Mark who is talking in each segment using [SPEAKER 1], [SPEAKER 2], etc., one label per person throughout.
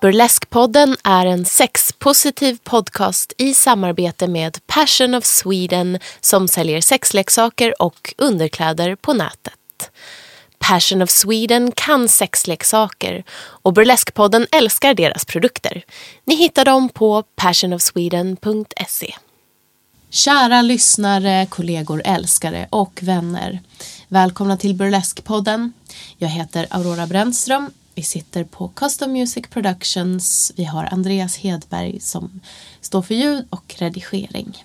[SPEAKER 1] Burleskpodden är en sexpositiv podcast i samarbete med Passion of Sweden som säljer sexleksaker och underkläder på nätet. Passion of Sweden kan sexleksaker och Burleskpodden älskar deras produkter. Ni hittar dem på passionofsweden.se. Kära lyssnare, kollegor, älskare och vänner. Välkomna till Burleskpodden. Jag heter Aurora Brännström. Vi sitter på Custom Music Productions. Vi har Andreas Hedberg som står för ljud och redigering.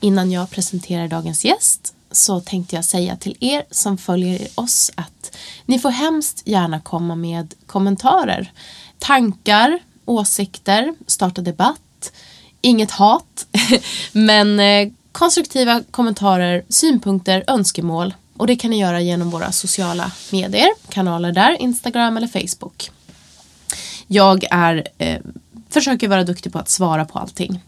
[SPEAKER 1] Innan jag presenterar dagens gäst så tänkte jag säga till er som följer oss att ni får hemskt gärna komma med kommentarer, tankar, åsikter, starta debatt, inget hat, men eh, konstruktiva kommentarer, synpunkter, önskemål och det kan ni göra genom våra sociala medier, kanaler där, Instagram eller Facebook. Jag är, eh, försöker vara duktig på att svara på allting.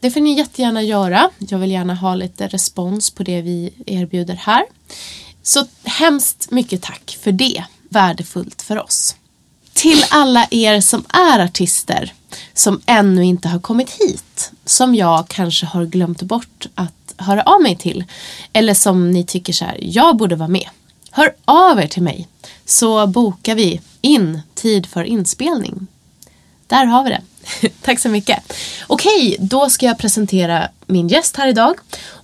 [SPEAKER 1] Det får ni jättegärna göra. Jag vill gärna ha lite respons på det vi erbjuder här. Så hemskt mycket tack för det. Värdefullt för oss. Till alla er som är artister som ännu inte har kommit hit. Som jag kanske har glömt bort att höra av mig till. Eller som ni tycker så här, jag borde vara med. Hör av er till mig så bokar vi in tid för inspelning. Där har vi det. Tack så mycket. Okej, då ska jag presentera min gäst här idag.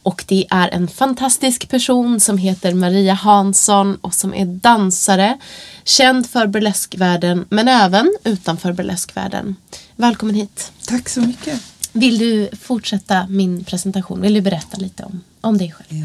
[SPEAKER 1] Och det är en fantastisk person som heter Maria Hansson och som är dansare. Känd för burleskvärlden men även utanför burleskvärlden. Välkommen hit.
[SPEAKER 2] Tack så mycket.
[SPEAKER 1] Vill du fortsätta min presentation? Vill du berätta lite om, om dig själv?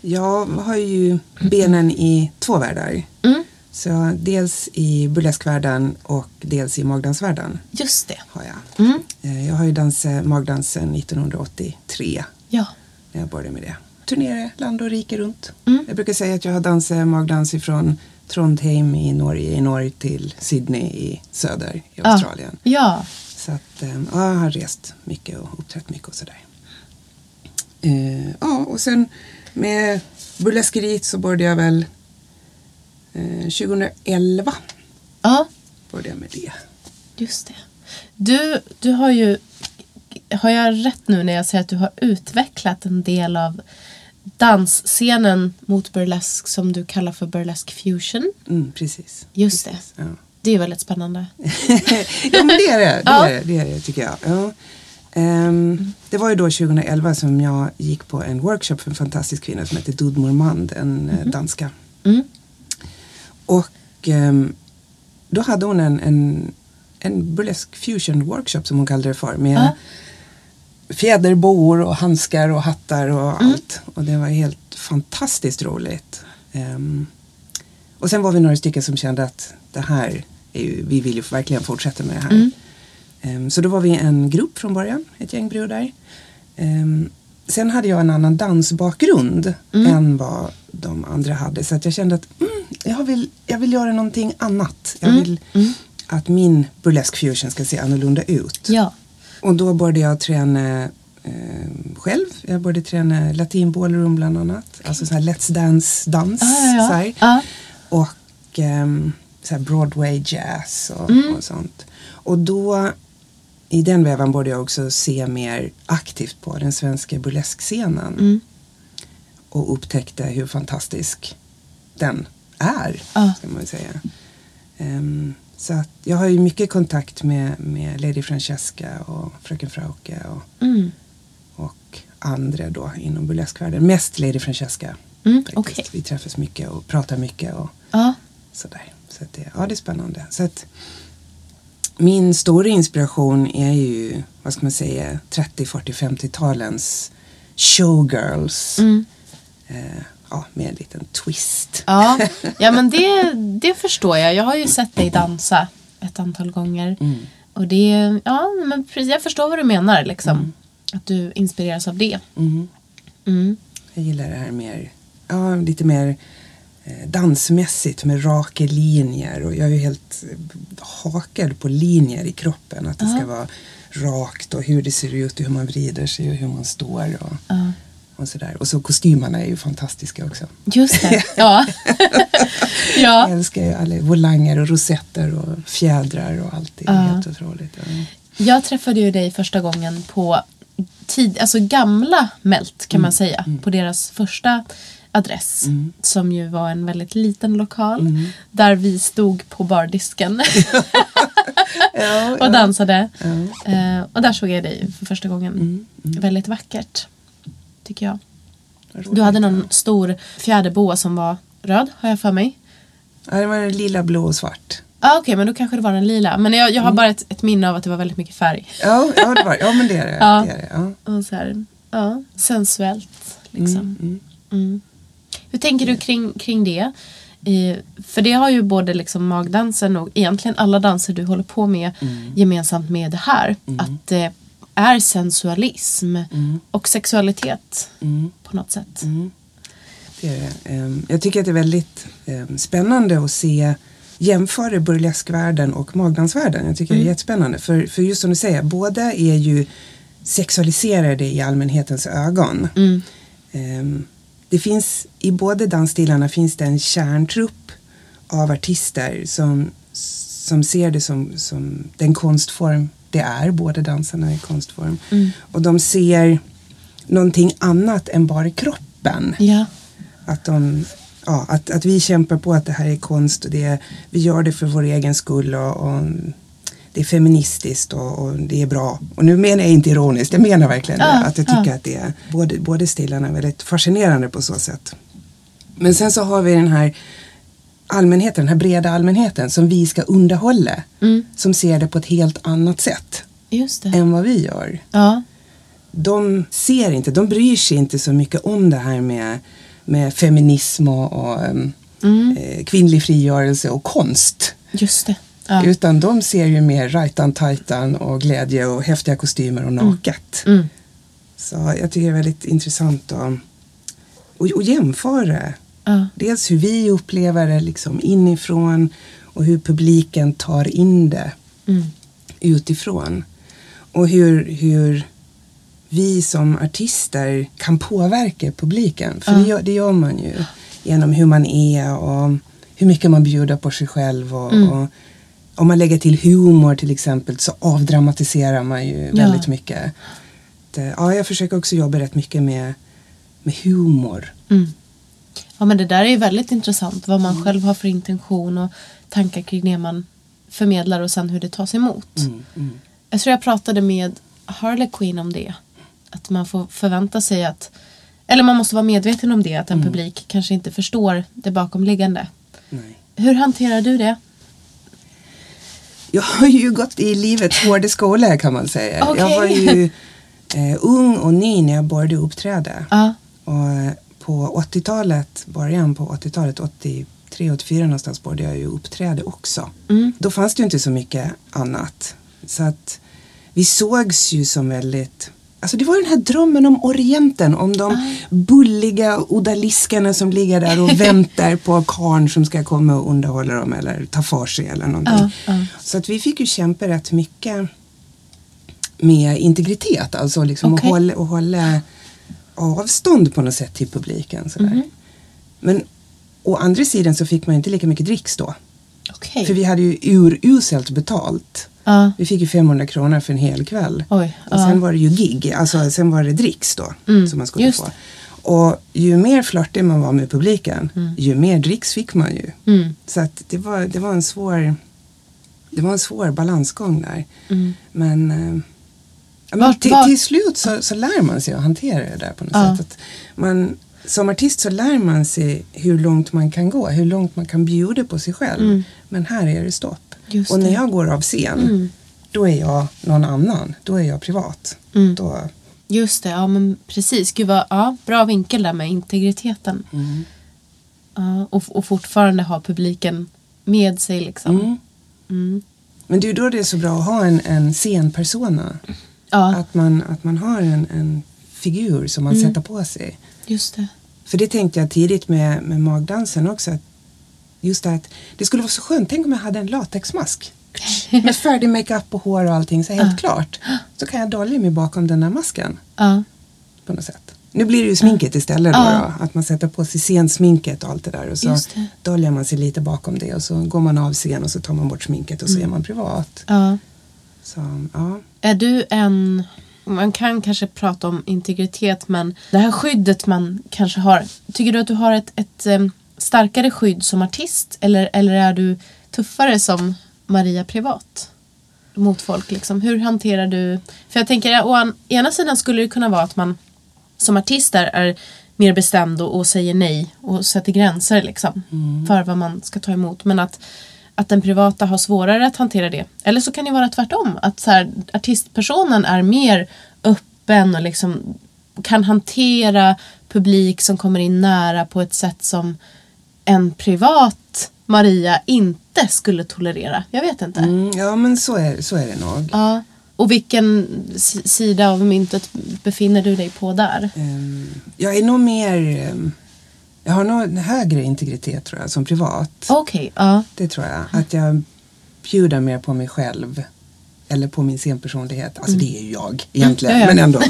[SPEAKER 2] Jag har ju benen i två världar.
[SPEAKER 1] Mm.
[SPEAKER 2] Så dels i burleskvärlden och dels i magdansvärlden
[SPEAKER 1] Just det.
[SPEAKER 2] har jag.
[SPEAKER 1] Mm.
[SPEAKER 2] Eh, Jag har ju dansat magdansen 1983
[SPEAKER 1] Ja.
[SPEAKER 2] när jag började med det. Turnerade land och rike runt.
[SPEAKER 1] Mm.
[SPEAKER 2] Jag brukar säga att jag har dansat magdans ifrån Trondheim i Norge i norr till Sydney i söder i
[SPEAKER 1] Ja.
[SPEAKER 2] Australien.
[SPEAKER 1] Ja.
[SPEAKER 2] Så att, eh, ja, jag har rest mycket och uppträtt mycket och sådär. Eh, ja, och sen med burleskeriet så började jag väl eh, 2011.
[SPEAKER 1] Ja.
[SPEAKER 2] Började jag med det.
[SPEAKER 1] Just det. Du, du har ju, har jag rätt nu när jag säger att du har utvecklat en del av dansscenen mot burlesk som du kallar för burlesk fusion?
[SPEAKER 2] Mm, precis.
[SPEAKER 1] Just
[SPEAKER 2] precis.
[SPEAKER 1] det.
[SPEAKER 2] Ja.
[SPEAKER 1] Det är ju väldigt spännande.
[SPEAKER 2] ja, men det är det. Det,
[SPEAKER 1] Ja.
[SPEAKER 2] är det, det, är det tycker jag. Ja. Ehm, det var ju då 2011 som jag gick på en workshop för en fantastisk kvinna som heter Dud Mormand, en eh, danska.
[SPEAKER 1] Mm.
[SPEAKER 2] Och ehm, då hade hon en, en, en burlesk fusion workshop som hon kallade det för. Med
[SPEAKER 1] Ja.
[SPEAKER 2] fjäderboor och handskar och hattar och
[SPEAKER 1] Mm.
[SPEAKER 2] allt. Och det var helt fantastiskt roligt. Ehm, och sen var vi några stycken som kände att det här är ju, vi vill ju verkligen fortsätta med det här.
[SPEAKER 1] Mm.
[SPEAKER 2] Ehm, så då var vi en grupp från början, ett gäng brudar. Sen hade jag en annan dansbakgrund
[SPEAKER 1] Mm.
[SPEAKER 2] än vad de andra hade. Så att jag kände att mm, jag, vill, jag vill göra någonting annat. Jag
[SPEAKER 1] Mm.
[SPEAKER 2] vill att min burlesk fusion ska se annorlunda ut.
[SPEAKER 1] Ja.
[SPEAKER 2] Och då började jag träna eh, själv. Jag började träna latin ballroom bland annat. Alltså så här Let's Dance-dans.
[SPEAKER 1] Ja, ja, ja. Ja.
[SPEAKER 2] Och ehm, så Broadway jazz och,
[SPEAKER 1] Mm.
[SPEAKER 2] och sånt. Och då i den vävan började jag också se mer aktivt på den svenska burleskscenen.
[SPEAKER 1] Mm.
[SPEAKER 2] Och upptäckte hur fantastisk den är.
[SPEAKER 1] Ja.
[SPEAKER 2] Ska man säga. Ehm, så att jag har ju mycket kontakt med, med Lady Francesca och Fröken Frauke och,
[SPEAKER 1] Mm.
[SPEAKER 2] och andra då inom burleskvärlden. Mest Lady Francesca.
[SPEAKER 1] Mm, okej.
[SPEAKER 2] Vi träffas mycket och pratar mycket och
[SPEAKER 1] Ja.
[SPEAKER 2] sådär. Så att det, ja, det är spännande. Så att, min stora inspiration är ju, vad ska man säga, 30, 40, 50-talens showgirls. Eh, ja, med en liten twist.
[SPEAKER 1] Ja, ja men det, det förstår jag. Jag har ju sett dig dansa ett antal gånger. Och det, ja men precis, jag förstår vad du menar liksom. Att du inspireras av det. Mm.
[SPEAKER 2] Jag gillar det här mer, ja, lite mer dansmässigt med raka linjer och jag är ju helt eh, hakad på linjer i kroppen. Att det ska vara rakt och hur det ser ut och hur man vrider sig och hur man står. Och, och, sådär. och så kostymerna är ju fantastiska också.
[SPEAKER 1] Just det, ja. ja.
[SPEAKER 2] Jag älskar ju alla volanger och rosetter och fjädrar och allt. Det är helt otroligt. Ja.
[SPEAKER 1] Jag träffade ju dig första gången på tid, alltså gamla Melt kan man säga. På deras första adress. Som ju var en väldigt liten lokal. Där vi stod på bardisken. och dansade. Eh, och där såg jag dig för första gången. Väldigt vackert. Tycker jag. Du hade någon stor fjäderboa som var röd har jag för mig.
[SPEAKER 2] Ja, det var lila, blå och svart.
[SPEAKER 1] Ja ah, okej men då kanske det var den lila. Men jag, jag har bara ett, ett minne av att det var väldigt mycket färg.
[SPEAKER 2] Ja, ja, det var, ja men det är det.
[SPEAKER 1] Ja.
[SPEAKER 2] det, är det ja.
[SPEAKER 1] Och så här, ja, sensuellt liksom. Mm. Hur tänker du kring, kring det? Eh, för det har ju både liksom magdansen och egentligen alla danser du håller på med gemensamt med det här. Att det är sensualism och sexualitet på något sätt.
[SPEAKER 2] Det är det. Ehm, Jag tycker att det är väldigt ehm, spännande att se jämföra burleskvärlden och magdansvärlden. Jag tycker det är jättespännande. För, för just som du säger, båda är ju sexualiserade i allmänhetens ögon. Ehm, det finns, I båda dansstilarna finns det en kärntrupp av artister som, som ser det som, som den konstform det är. Båda dansarna är konstform. Och de ser någonting annat än bara kroppen.
[SPEAKER 1] Ja.
[SPEAKER 2] Att, de, ja, att, att vi kämpar på att det här är konst och det, vi gör det för vår egen skull och, och det är feministiskt och, och det är bra. Och nu menar jag inte ironiskt, jag menar verkligen det.
[SPEAKER 1] Ja,
[SPEAKER 2] Att jag tycker
[SPEAKER 1] ja.
[SPEAKER 2] att det är, både, både stilarna är väldigt fascinerande på så sätt. Men sen så har vi den här allmänheten, den här breda allmänheten som vi ska underhålla. Som ser det på ett helt annat sätt
[SPEAKER 1] Just det.
[SPEAKER 2] än vad vi gör
[SPEAKER 1] Ja.
[SPEAKER 2] de ser inte, de bryr sig inte så mycket om det här med, med feminism och, och um, eh, kvinnlig frigörelse och konst.
[SPEAKER 1] Just det. Ja.
[SPEAKER 2] Utan de ser ju mer rajtan tajtan och glädje och häftiga kostymer och naket.
[SPEAKER 1] Mm.
[SPEAKER 2] Så jag tycker det är väldigt intressant att, att, att jämföra.
[SPEAKER 1] Ja.
[SPEAKER 2] Dels hur vi upplever det liksom inifrån och hur publiken tar in det
[SPEAKER 1] Mm.
[SPEAKER 2] utifrån. Och hur, hur vi som artister kan påverka publiken. För det, gör, det gör man ju genom hur man är och hur mycket man bjuder på sig själv. Och, och om man lägger till humor till exempel så avdramatiserar man ju väldigt mycket. Det, ja, jag försöker också jobba rätt mycket med, med humor.
[SPEAKER 1] Ja men det där är ju väldigt intressant vad man själv har för intention och tankar kring det man förmedlar och sen hur det tas emot. Jag tror jag pratade med Harley Quinn om det. Att man får förvänta sig att eller man måste vara medveten om det att en publik kanske inte förstår det bakomliggande.
[SPEAKER 2] Nej.
[SPEAKER 1] Hur hanterar du det?
[SPEAKER 2] Jag har ju gått i livets hårda skola kan man säga.
[SPEAKER 1] Okej.
[SPEAKER 2] Jag var ju eh, ung och ny när jag började uppträda.
[SPEAKER 1] Ja.
[SPEAKER 2] Och eh, på 80-talet, början på 80-talet, 83, 84 någonstans började jag ju uppträda också. Då fanns det ju inte så mycket annat. Så att vi sågs ju som väldigt Alltså det var den här drömmen om Orienten, om de bulliga odaliskerna som ligger där och väntar på karn som ska komma och underhålla dem eller ta för sig eller någonting.
[SPEAKER 1] Ja, ja.
[SPEAKER 2] Så att vi fick ju kämpa rätt mycket med integritet, alltså liksom
[SPEAKER 1] Okej.
[SPEAKER 2] att hålla, att hålla avstånd på något sätt till publiken. Sådär.
[SPEAKER 1] Mhm.
[SPEAKER 2] Men å andra sidan så fick man inte lika mycket dricks då.
[SPEAKER 1] Okej.
[SPEAKER 2] För vi hade ju uruselt betalt.
[SPEAKER 1] Ja.
[SPEAKER 2] Vi fick ju 500 kronor för en hel kväll.
[SPEAKER 1] Oj,
[SPEAKER 2] och sen var det ju gig, alltså sen var det dricks då som man skulle få. Och ju mer flörtig man var med publiken, ju mer dricks fick man ju.
[SPEAKER 1] Mm.
[SPEAKER 2] Så att det var, det var en svår det var en svår balansgång där. Men, eh, ja, men till,
[SPEAKER 1] vart-
[SPEAKER 2] till slut så, så lär man sig att hantera det där på något sätt. Att man, som artist så lär man sig hur långt man kan gå, hur långt man kan bjuda på sig själv. Men här är det stopp.
[SPEAKER 1] Mm. Just
[SPEAKER 2] och när
[SPEAKER 1] det.
[SPEAKER 2] jag går av scen, då är jag någon annan. Då är jag privat.
[SPEAKER 1] Mm.
[SPEAKER 2] Då,
[SPEAKER 1] Just det, ja men precis. Gud vad, ja, bra vinkel där med integriteten. Ja, och, och fortfarande ha publiken med sig liksom.
[SPEAKER 2] men det är ju då det är så bra att ha en, en scenpersona.
[SPEAKER 1] Ja,
[SPEAKER 2] Att, man, att man har en, en figur som man
[SPEAKER 1] Mm.
[SPEAKER 2] sätter på sig.
[SPEAKER 1] Just det.
[SPEAKER 2] För det tänkte jag tidigt med, med magdansen också. Att just det att det skulle vara så skönt. Tänk om jag hade en latexmask. Med färdig makeup och hår och allting så helt klart. Så kan jag dölja mig bakom den här masken.
[SPEAKER 1] Ja,
[SPEAKER 2] På något sätt. Nu blir det ju sminket istället då,
[SPEAKER 1] Ja.
[SPEAKER 2] då. Att man sätter på sig scensminket och allt det där. Och så döljer man sig lite bakom det. Och så går man av scen och så tar man bort sminket och så är man privat. Så ja.
[SPEAKER 1] Är du en... Man kan kanske prata om integritet men det här skyddet man kanske har. Tycker du att du har ett, ett em, starkare skydd som artist eller, eller är du tuffare som Maria privat? Mot folk liksom. Hur hanterar du... För jag tänker å an- ena sidan skulle det kunna vara att man som artist är, är mer bestämd och, och säger nej och sätter gränser liksom för vad man ska ta emot. Men att, att den privata har svårare att hantera det. Eller så kan det vara tvärtom. Att så här, artistpersonen är mer öppen och liksom kan hantera publik som kommer in nära på ett sätt som en privat Maria inte skulle tolerera. Jag vet inte.
[SPEAKER 2] Mm, ja men så är, så är det nog.
[SPEAKER 1] Ja. Och vilken sida av myntet befinner du dig på där?
[SPEAKER 2] Ehm, jag är nog mer... ehm, jag har nog en högre integritet tror jag som privat.
[SPEAKER 1] Okej, ja.
[SPEAKER 2] Det tror jag. Att jag bjuder mer på mig själv. Eller på min scenpersonlighet. Alltså det är ju jag egentligen.
[SPEAKER 1] Mm.
[SPEAKER 2] Men ändå.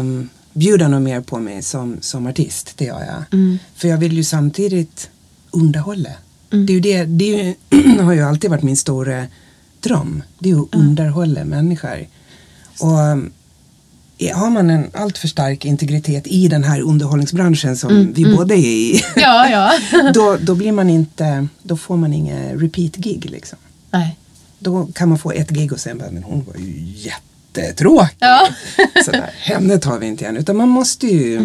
[SPEAKER 2] um, bjuder nog mer på mig som, som artist. Det gör jag.
[SPEAKER 1] Mm.
[SPEAKER 2] För jag vill ju samtidigt underhålla. Det, är ju det, det är ju, har ju alltid varit min stora dröm. Det är ju att underhålla människor. Och um, har man en alltför stark integritet i den här underhållningsbranschen som vi båda är i.
[SPEAKER 1] Ja, ja.
[SPEAKER 2] då, då blir man inte, då får man inga repeat gig liksom.
[SPEAKER 1] Nej.
[SPEAKER 2] Då kan man få ett gig och sen bara, men hon var ju jättetråkig.
[SPEAKER 1] Ja.
[SPEAKER 2] Så där, henne tar vi inte igen. Utan man måste ju,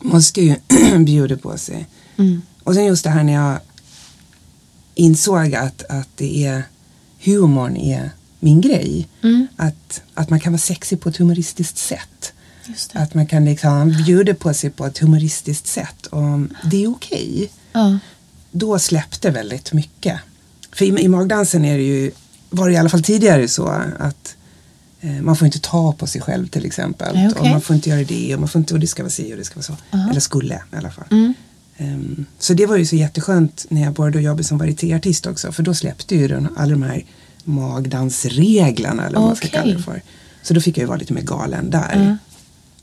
[SPEAKER 2] måste ju bjuda på sig. Och sen just det här när jag insåg att, att det är humorn är min grej. Att, att man kan vara sexig på ett humoristiskt sätt. Att man kan liksom bjuda på sig på ett humoristiskt sätt. Och det är okej
[SPEAKER 1] Ja.
[SPEAKER 2] då släppte väldigt mycket. För i, i magdansen är det ju, var det i alla fall tidigare så att eh, man får inte ta på sig själv till exempel.
[SPEAKER 1] Nej, okej.
[SPEAKER 2] Och man får inte göra det och man får inte, och det ska vara si och det ska vara så. Eller skulle i alla fall.
[SPEAKER 1] Mm.
[SPEAKER 2] Ehm, så det var ju så jätteskönt när jag började jobba som varietéartist också. För då släppte ju den, alla de här magdansreglerna eller vad man ska kalla det för. Så då fick jag ju vara lite mer galen där.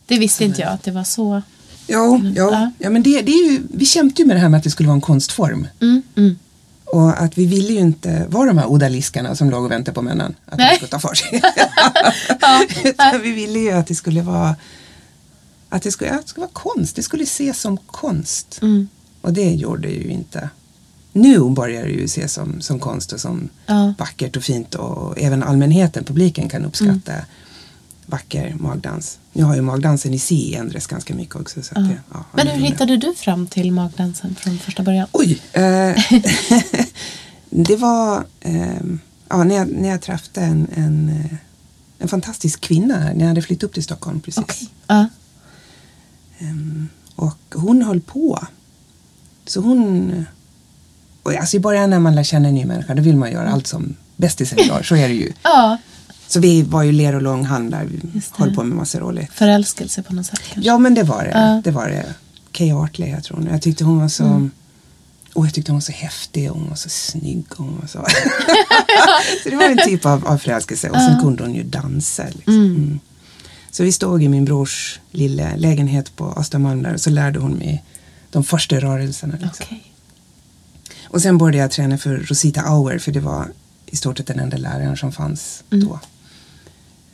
[SPEAKER 1] Det visste inte jag att det var så.
[SPEAKER 2] Jo, jo.
[SPEAKER 1] Ja.
[SPEAKER 2] Ja, men det, det är ju, vi kämpade ju med det här med att det skulle vara en konstform.
[SPEAKER 1] Mm, mm.
[SPEAKER 2] Och att vi ville ju inte vara de här odaliskarna som låg och väntade på männen. Att
[SPEAKER 1] Nej.
[SPEAKER 2] de skulle ta för sig. Utan vi ville ju att det skulle vara att det skulle, att det skulle vara konst. Det skulle ses som konst.
[SPEAKER 1] Mm.
[SPEAKER 2] Och det gjorde ju inte. Nu börjar det ju ses som, som konst och som
[SPEAKER 1] Ja.
[SPEAKER 2] vackert och fint. Och även allmänheten, publiken kan uppskatta
[SPEAKER 1] Mm.
[SPEAKER 2] vacker magdans. Nu har ju magdansen i sig ändrats ganska mycket också. Så att det, ja,
[SPEAKER 1] Men hur hittade du fram till magdansen från första början?
[SPEAKER 2] Oj! Eh, det var eh, ja, när, jag, när jag träffade en, en, eh, en fantastisk kvinna här, när jag hade flyttat upp till Stockholm precis.
[SPEAKER 1] Okej. Ja.
[SPEAKER 2] Ehm, och hon höll på. Så hon... Och alltså I början när man lär känna en ny människa då vill man göra allt som bästisen gör. Så är det ju.
[SPEAKER 1] ja.
[SPEAKER 2] Så vi var ju ler och lång hand där. Vi höll på med massa roligt.
[SPEAKER 1] Förälskelse på något sätt kanske?
[SPEAKER 2] Ja men det var det.
[SPEAKER 1] Ja.
[SPEAKER 2] Det var det. Kay Artley jag tror. Jag tyckte hon var så...
[SPEAKER 1] Mm.
[SPEAKER 2] Och jag tyckte hon var så häftig och hon var så snygg. Och hon var så... så det var en typ av, av förälskelse. Och sen kunde hon ju dansa. Liksom. Mm. Så vi stod i min brors lilla lägenhet på Östermalm där och så lärde hon mig de första rörelserna. Liksom.
[SPEAKER 1] Okej.
[SPEAKER 2] Och sen började jag träna för Rosita Auer för det var i stort sett den enda läraren som fanns då.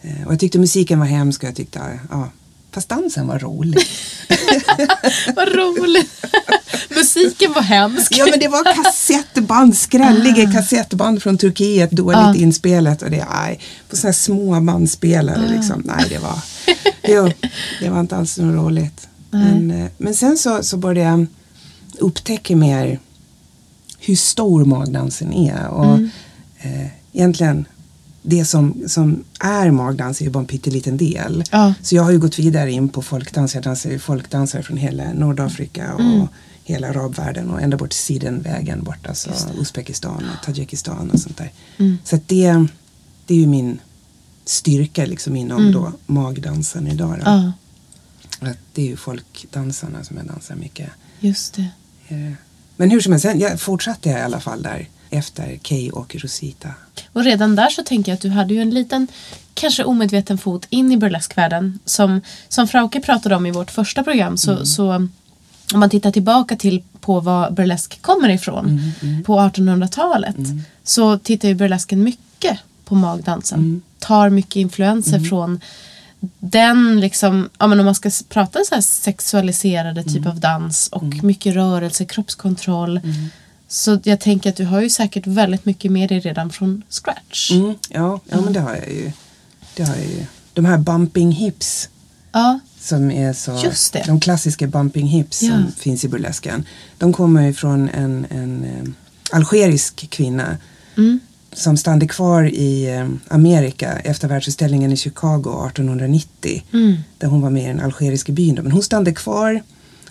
[SPEAKER 2] Eh, Och jag tyckte musiken var hemsk och jag tyckte, ja, fast dansen var rolig.
[SPEAKER 1] Vad roligt! Musiken var hemsk.
[SPEAKER 2] ja men det var kassettband, skrälliga kassettband från Turkiet, dåligt
[SPEAKER 1] Ah.
[SPEAKER 2] inspelat och det, nej, på sådana här små bandspelare
[SPEAKER 1] Ah.
[SPEAKER 2] liksom. Nej, det var, jo, det var inte alls så roligt. Men, eh, men sen så, så började jag upptäcka mer hur stor magdansen är. Och
[SPEAKER 1] Mm.
[SPEAKER 2] eh, egentligen det som, som är magdans är ju bara en pytteliten del.
[SPEAKER 1] Ja.
[SPEAKER 2] Så jag har ju gått vidare in på folkdans. Jag dansar ju folkdansare från hela Nordafrika och
[SPEAKER 1] Mm.
[SPEAKER 2] hela arabvärlden och ända bort till Sidenvägen bort, alltså Uzbekistan och Tadzjikistan och sånt där.
[SPEAKER 1] Mm.
[SPEAKER 2] Så det, det är ju min styrka liksom inom
[SPEAKER 1] Mm.
[SPEAKER 2] då magdansen idag. Då.
[SPEAKER 1] Ja,
[SPEAKER 2] Att det är ju folkdansarna som jag dansar mycket.
[SPEAKER 1] just det.
[SPEAKER 2] Eh, Men hur som helst, sen- jag fortsatte jag i alla fall där efter Kay och Rosita.
[SPEAKER 1] Och redan där så tänker jag att du hade ju en liten, kanske omedveten fot in i burleskvärlden. Som, som Frauke pratade om i vårt första program så, så om man tittar tillbaka till på var burlesk kommer ifrån på 1800-talet så tittar ju burlesken mycket på magdansen. Tar mycket influenser från den liksom, ja men om man ska prata så här sexualiserade typ av dans och mycket rörelse, kroppskontroll. Så jag tänker att du har ju säkert väldigt mycket med dig redan från scratch.
[SPEAKER 2] Mm, ja, ja, men det har jag ju. Det har jag ju. De här bumping hips
[SPEAKER 1] Ja,
[SPEAKER 2] som är så,
[SPEAKER 1] Just det.
[SPEAKER 2] de klassiska bumping hips
[SPEAKER 1] Ja.
[SPEAKER 2] som finns i burlesken. De kommer ju från en, en eh, algerisk kvinna
[SPEAKER 1] Mm.
[SPEAKER 2] Som stannade kvar i eh, Amerika efter världsutställningen i Chicago 1890.
[SPEAKER 1] Mm.
[SPEAKER 2] Där hon var med i den algeriska byn. Men hon stannade kvar.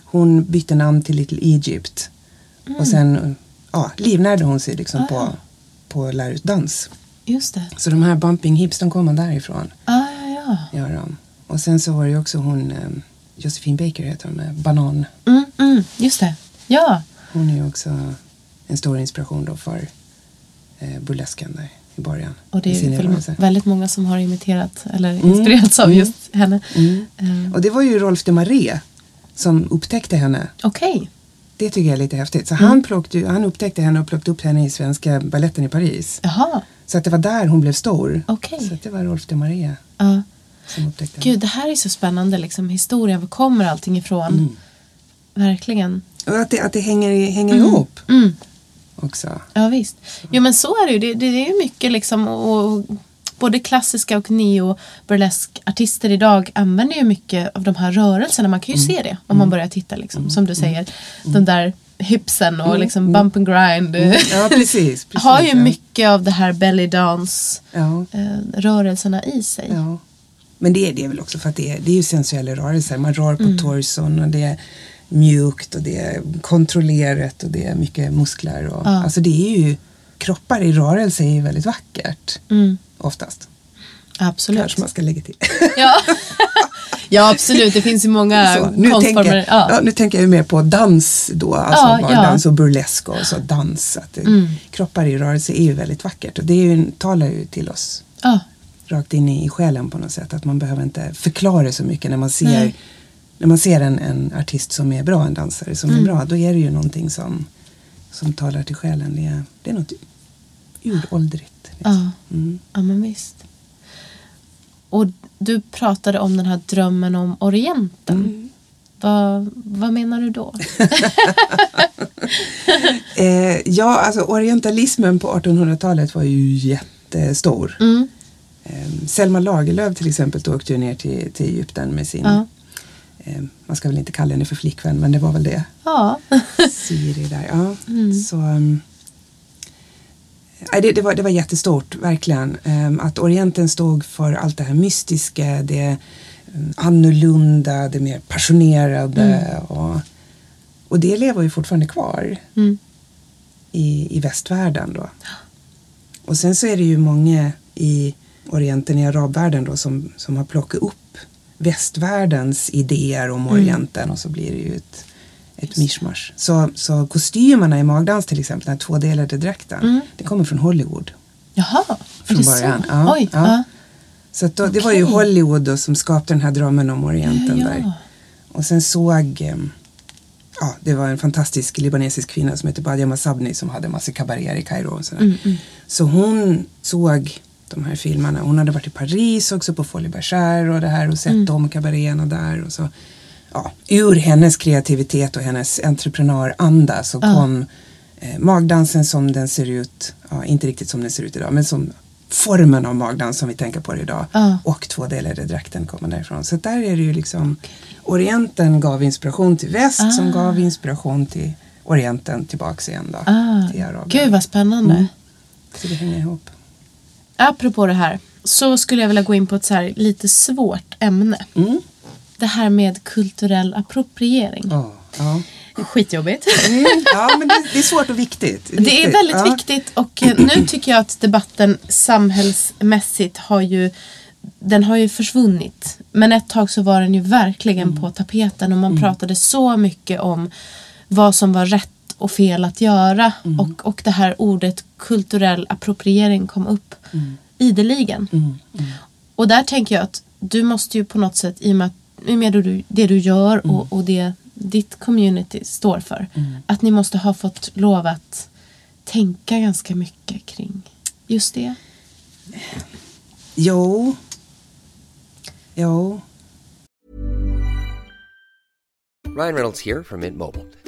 [SPEAKER 2] Hon bytte namn till Little Egypt.
[SPEAKER 1] Mm.
[SPEAKER 2] Och sen ja, livnärde hon sig liksom
[SPEAKER 1] Ah.
[SPEAKER 2] på, på att lära ut dans.
[SPEAKER 1] just det.
[SPEAKER 2] Så de här bumping hips, de kommer därifrån.
[SPEAKER 1] Ah, ja, ja.
[SPEAKER 2] Gör de. Och sen så var det ju också hon, eh, Josephine Baker heter hon, med Banan.
[SPEAKER 1] Mm, mm, just det. Ja,
[SPEAKER 2] Hon är ju också en stor inspiration då för burlesken där i början.
[SPEAKER 1] och det är väldigt många som har imiterat eller inspirerats av just henne.
[SPEAKER 2] Mm.
[SPEAKER 1] Eh,
[SPEAKER 2] Och det var ju Rolf de Marais som upptäckte henne.
[SPEAKER 1] Okej.
[SPEAKER 2] Det tycker jag är lite häftigt.
[SPEAKER 1] Mm.
[SPEAKER 2] Så han, plockade, han upptäckte henne och plockade upp henne i svenska balletten i Paris.
[SPEAKER 1] Jaha,
[SPEAKER 2] Så att det var där hon blev stor.
[SPEAKER 1] Okej.
[SPEAKER 2] Så att det var Rolf de Marais
[SPEAKER 1] ja.
[SPEAKER 2] som upptäckte henne.
[SPEAKER 1] Gud, det här är så spännande liksom historien. Var kommer allting ifrån?
[SPEAKER 2] Mm.
[SPEAKER 1] Verkligen.
[SPEAKER 2] Och att det, att det hänger, hänger ihop
[SPEAKER 1] Mm.
[SPEAKER 2] Också.
[SPEAKER 1] Ja visst. Jo men så är det ju. Det, det, det är ju mycket liksom och, och både klassiska och neo burlesk artister idag använder ju mycket av de här rörelserna. Man kan ju se det om man börjar titta liksom. Som du säger. De där hipsen och liksom bump and grind.
[SPEAKER 2] Ja, precis. precis
[SPEAKER 1] har ju
[SPEAKER 2] ja.
[SPEAKER 1] mycket av det här belly dance
[SPEAKER 2] Ja.
[SPEAKER 1] eh, rörelserna i sig.
[SPEAKER 2] Men det är det väl också för att det är, det är ju sensuella rörelser. Man rör på
[SPEAKER 1] Mm.
[SPEAKER 2] torson och det är mjukt och det är kontrollerat och det är mycket muskler. Och,
[SPEAKER 1] Ja.
[SPEAKER 2] Alltså det är ju, kroppar i rörelse är ju väldigt vackert.
[SPEAKER 1] Mm,
[SPEAKER 2] Oftast.
[SPEAKER 1] absolut.
[SPEAKER 2] Kanske man ska lägga till.
[SPEAKER 1] Ja. ja absolut, det finns ju många
[SPEAKER 2] Så, nu,
[SPEAKER 1] konstformer.
[SPEAKER 2] tänker, ja.
[SPEAKER 1] ja.
[SPEAKER 2] nu tänker jag mer på dans då, alltså
[SPEAKER 1] Ja,
[SPEAKER 2] dans och burlesk och så dans. Att
[SPEAKER 1] Mm.
[SPEAKER 2] Kroppar i rörelse är ju väldigt vackert och det är ju, talar ju till oss
[SPEAKER 1] Ja.
[SPEAKER 2] rakt in i själen på något sätt. Att man behöver inte förklara så mycket när man ser,
[SPEAKER 1] Nej.
[SPEAKER 2] När man ser en, en artist som är bra, en dansare som
[SPEAKER 1] Mm.
[SPEAKER 2] är bra. Då är det ju någonting som, som talar till själen. Det är, det är något uråldrigt. Liksom.
[SPEAKER 1] Ja.
[SPEAKER 2] Mm.
[SPEAKER 1] Ja men visst. Och du pratade om den här drömmen om Orienten.
[SPEAKER 2] Mm.
[SPEAKER 1] Vad, vad menar du då?
[SPEAKER 2] Eh, ja, alltså orientalismen på 1800-talet var ju jättestor.
[SPEAKER 1] Mm.
[SPEAKER 2] Eh, Selma Lagerlöf till exempel då åkte ju ner till, till Egypten med sin,
[SPEAKER 1] Ja.
[SPEAKER 2] Eh, man ska väl inte kalla henne för flickvän, men det var väl det.
[SPEAKER 1] Ja.
[SPEAKER 2] Siri där. Ja.
[SPEAKER 1] Mm.
[SPEAKER 2] Så, nej, det, det, var, det var jättestort, verkligen. Um, att Orienten stod för allt det här mystiska, det um, annorlunda, det mer passionerade. Och, och det lever ju fortfarande kvar
[SPEAKER 1] Mm.
[SPEAKER 2] i, i västvärlden. Då. Och sen så är det ju många i Orienten, i arabvärlden då, som, som har plockat upp västvärldens idéer om Orienten och så blir det ju ett, ett mischmasch. Så, så kostymerna i magdans till exempel, den här tvådelade dräkten, det kommer från Hollywood.
[SPEAKER 1] Jaha, är
[SPEAKER 2] Från
[SPEAKER 1] det
[SPEAKER 2] början,
[SPEAKER 1] så?
[SPEAKER 2] ja,
[SPEAKER 1] Oj,
[SPEAKER 2] ja.
[SPEAKER 1] ja.
[SPEAKER 2] Så då, det var ju. Hollywood då som skapade den här drömmen om Orienten
[SPEAKER 1] Ja,
[SPEAKER 2] där. Och sen såg, ehm, ja det var en fantastisk libanesisk kvinna som heter Badia Masabni som hade massa kabaréer i Kairo och sådär.
[SPEAKER 1] Mm,
[SPEAKER 2] Så hon såg de här filmerna. Hon hade varit i Paris också på Folie Bergère och det här och sett
[SPEAKER 1] Mm.
[SPEAKER 2] de kabaréerna där. Och så, ja, ur hennes kreativitet och hennes entreprenöranda så kom eh, magdansen som den ser ut, ja, inte riktigt som den ser ut idag, men som formen av magdans som vi tänker på det idag.
[SPEAKER 1] Ja.
[SPEAKER 2] Och tvådelade drakten kommer därifrån. Så där är det ju liksom Orienten gav inspiration till väst som gav inspiration till Orienten tillbaks igen då.
[SPEAKER 1] Ah,
[SPEAKER 2] till Arabien.
[SPEAKER 1] gud vad spännande.
[SPEAKER 2] Så det hänger ihop.
[SPEAKER 1] Apropå det här så skulle jag vilja gå in på ett så här lite svårt ämne.
[SPEAKER 2] Mm.
[SPEAKER 1] Det här med kulturell appropriering.
[SPEAKER 2] Ja, ja.
[SPEAKER 1] Skitjobbigt.
[SPEAKER 2] Mm, ja men det, det är svårt och viktigt.
[SPEAKER 1] Det är
[SPEAKER 2] Viktigt,
[SPEAKER 1] väldigt
[SPEAKER 2] ja.
[SPEAKER 1] viktigt och eh, nu tycker jag att debatten samhällsmässigt har ju den har ju försvunnit. Men ett tag så var den ju verkligen
[SPEAKER 2] Mm.
[SPEAKER 1] på tapeten och man pratade så mycket om vad som var rätt och fel att göra.
[SPEAKER 2] Mm.
[SPEAKER 1] Och, och det här ordet kulturell appropriering kom upp
[SPEAKER 2] Mm.
[SPEAKER 1] ideligen. Och där tänker jag att du måste ju på något sätt, i och med, att, i och med det, du, det du gör
[SPEAKER 2] Mm.
[SPEAKER 1] och, och det ditt community står för, att ni måste ha fått lov att tänka ganska mycket kring just det.
[SPEAKER 2] Jo. Jo.
[SPEAKER 3] Ryan Reynolds here from Mint Mobile.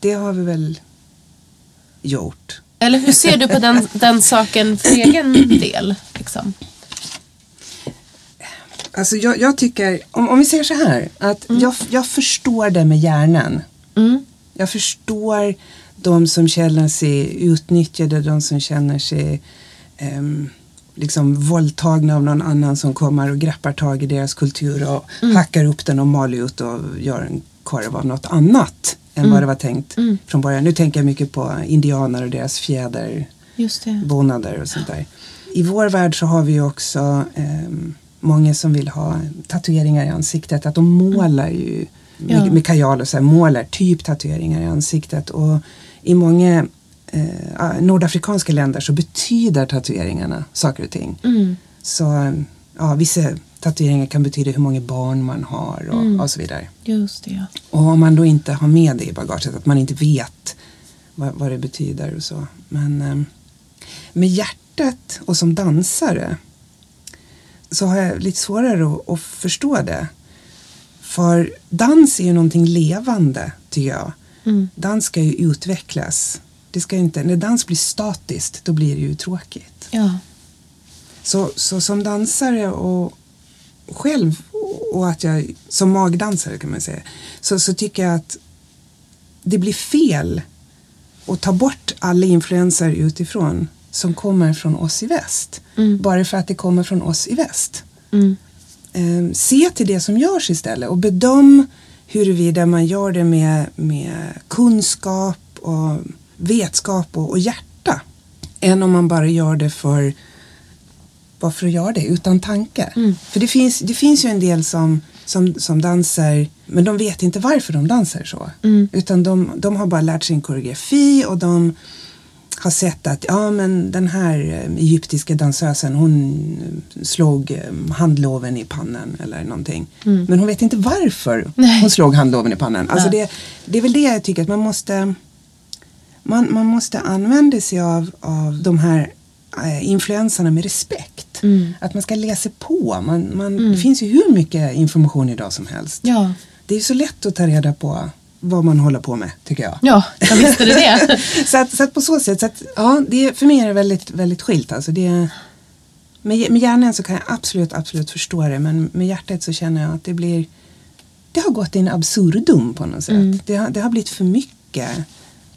[SPEAKER 2] Det har vi väl gjort.
[SPEAKER 1] Eller hur ser du på den, den saken för egen del? Liksom?
[SPEAKER 2] Alltså jag, jag tycker, om, om vi säger så här, att jag, jag förstår det med hjärnan. Jag förstår de som känner sig utnyttjade, de som känner sig ehm, liksom våldtagna av någon annan som kommer och greppar tag i deras kultur och hackar upp den och maler ut och gör en korv av något annat än vad det var tänkt från början. Nu tänker jag mycket på indianer och deras fjäder
[SPEAKER 1] Just det.
[SPEAKER 2] bonader och sånt där. I vår värld så har vi också ehm, många som vill ha tatueringar i ansiktet. Att de målar ju med,
[SPEAKER 1] Ja.
[SPEAKER 2] med kajal och så här, målar typ tatueringar i ansiktet. Och i många eh, nordafrikanska länder så betyder tatueringarna saker och ting. Så ja, vissa tatueringar kan betyda hur många barn man har och, och så vidare.
[SPEAKER 1] Just det.
[SPEAKER 2] Och om man då inte har med det i bagaget, att man inte vet vad, vad det betyder och så. Men eh, med hjärtat och som dansare så har jag lite svårare att, att förstå det. För dans är ju någonting levande, tycker jag. Dans ska ju utvecklas. Det ska ju inte, när dans blir statiskt, då blir det ju tråkigt.
[SPEAKER 1] ja.
[SPEAKER 2] Så, så som dansare och själv och att jag som magdansare kan man säga så, så tycker jag att det blir fel att ta bort alla influenser utifrån som kommer från oss i väst. Bara för att det kommer från oss i väst. Eh, se till det som görs istället och bedöm huruvida man gör det med, med kunskap och vetskap och, och hjärta. Än om man bara gör det för bara för att göra det utan tanke. För det finns, det finns ju en del som, som, som dansar men de vet inte varför de dansar så. Utan de, de har bara lärt sig en koreografi och de har sett att ja, men den här eh, egyptiska dansösen hon eh, slog eh, handloven i pannan eller någonting. Men hon vet inte varför hon slog handloven i pannan. Alltså det, det är väl det jag tycker att man måste man, man måste använda sig av, av de här influenserna med respekt. Att man ska läsa på. Man, man, Det finns ju hur mycket information idag som helst.
[SPEAKER 1] Ja.
[SPEAKER 2] Det är så lätt att ta reda på vad man håller på med, tycker jag.
[SPEAKER 1] Ja, jag visste det det.
[SPEAKER 2] så, att, så att på så sätt, så att, ja, det, för mig är det väldigt, väldigt skilt. Alltså det, med, med hjärnan så kan jag absolut, absolut förstå det. Men med hjärtat så känner jag att det blir det har gått in absurdum på något sätt. Det, har, det har blivit för mycket.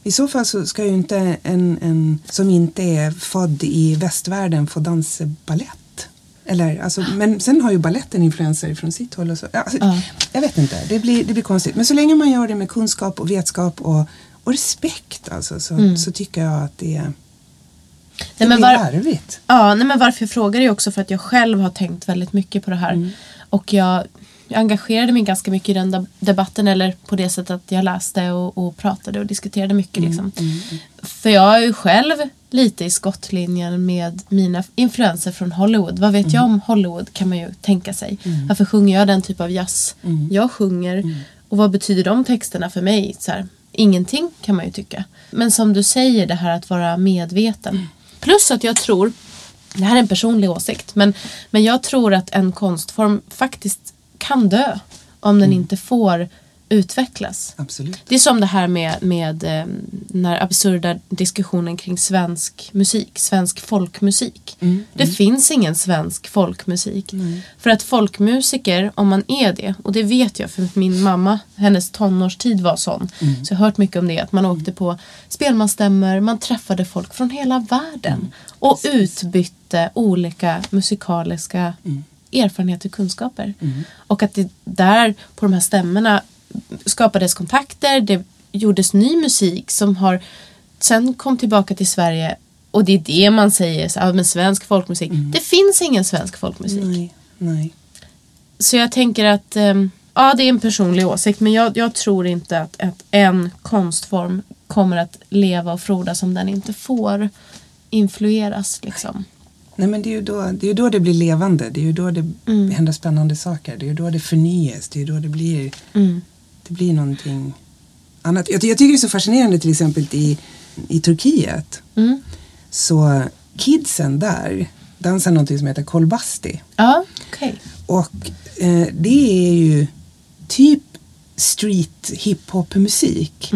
[SPEAKER 2] I så fall så ska ju inte en, en som inte är född i västvärlden få dansa ballett. Eller, alltså, men sen har ju balletten influenser från sitt håll. Och så. Alltså,
[SPEAKER 1] Ja.
[SPEAKER 2] Jag vet inte, det blir, det blir konstigt. Men så länge man gör det med kunskap och vetskap och, och respekt alltså, så, så tycker jag att det, det
[SPEAKER 1] Nej,
[SPEAKER 2] blir larvigt.
[SPEAKER 1] Ja, nej, men varför jag frågar är också för att jag själv har tänkt väldigt mycket på det här. Och jag, jag engagerade mig ganska mycket i den deb- debatten eller på det sättet att jag läste och, och pratade och diskuterade mycket. Liksom. För jag är ju själv lite i skottlinjen med mina influenser från Hollywood. Vad vet jag om Hollywood kan man ju tänka sig. Varför sjunger jag den typ av jazz jag sjunger? Och vad betyder de texterna för mig? Så här, ingenting kan man ju tycka. Men som du säger det här att vara medveten. Plus att jag tror det här är en personlig åsikt. Men, men jag tror att en konstform faktiskt kan dö. Om den inte får utvecklas.
[SPEAKER 2] Absolut.
[SPEAKER 1] Det är som det här med, med den här absurda diskussionen kring svensk musik, svensk folkmusik. det finns ingen svensk folkmusik. För att folkmusiker, om man är det, och det vet jag för min mamma, hennes tonårstid var sån. Så jag har hört mycket om det, att man åkte på spelmansstämmor, man träffade folk från hela världen. Och utbytte olika musikaliska erfarenheter och kunskaper. Och att det där på de här stämmorna skapades kontakter, det gjordes ny musik som har sen kom tillbaka till Sverige och det är det man säger, så, ah, men svensk folkmusik. Det finns ingen svensk folkmusik.
[SPEAKER 2] Nej, nej.
[SPEAKER 1] Så jag tänker att, ehm, ja det är en personlig åsikt men jag, jag tror inte att, att en konstform kommer att leva och frodas om den inte får influeras liksom.
[SPEAKER 2] Nej men det är, ju då, det är då det blir levande. Det är ju då det händer spännande saker. Det är ju då det förnyas. Det är ju då det blir, det blir någonting annat. Jag, jag tycker det är så fascinerande till exempel i, i Turkiet. Så kidsen där dansar någonting som heter kolbasti.
[SPEAKER 1] Ja, okej.
[SPEAKER 2] Och eh, det är ju typ street hiphop-musik.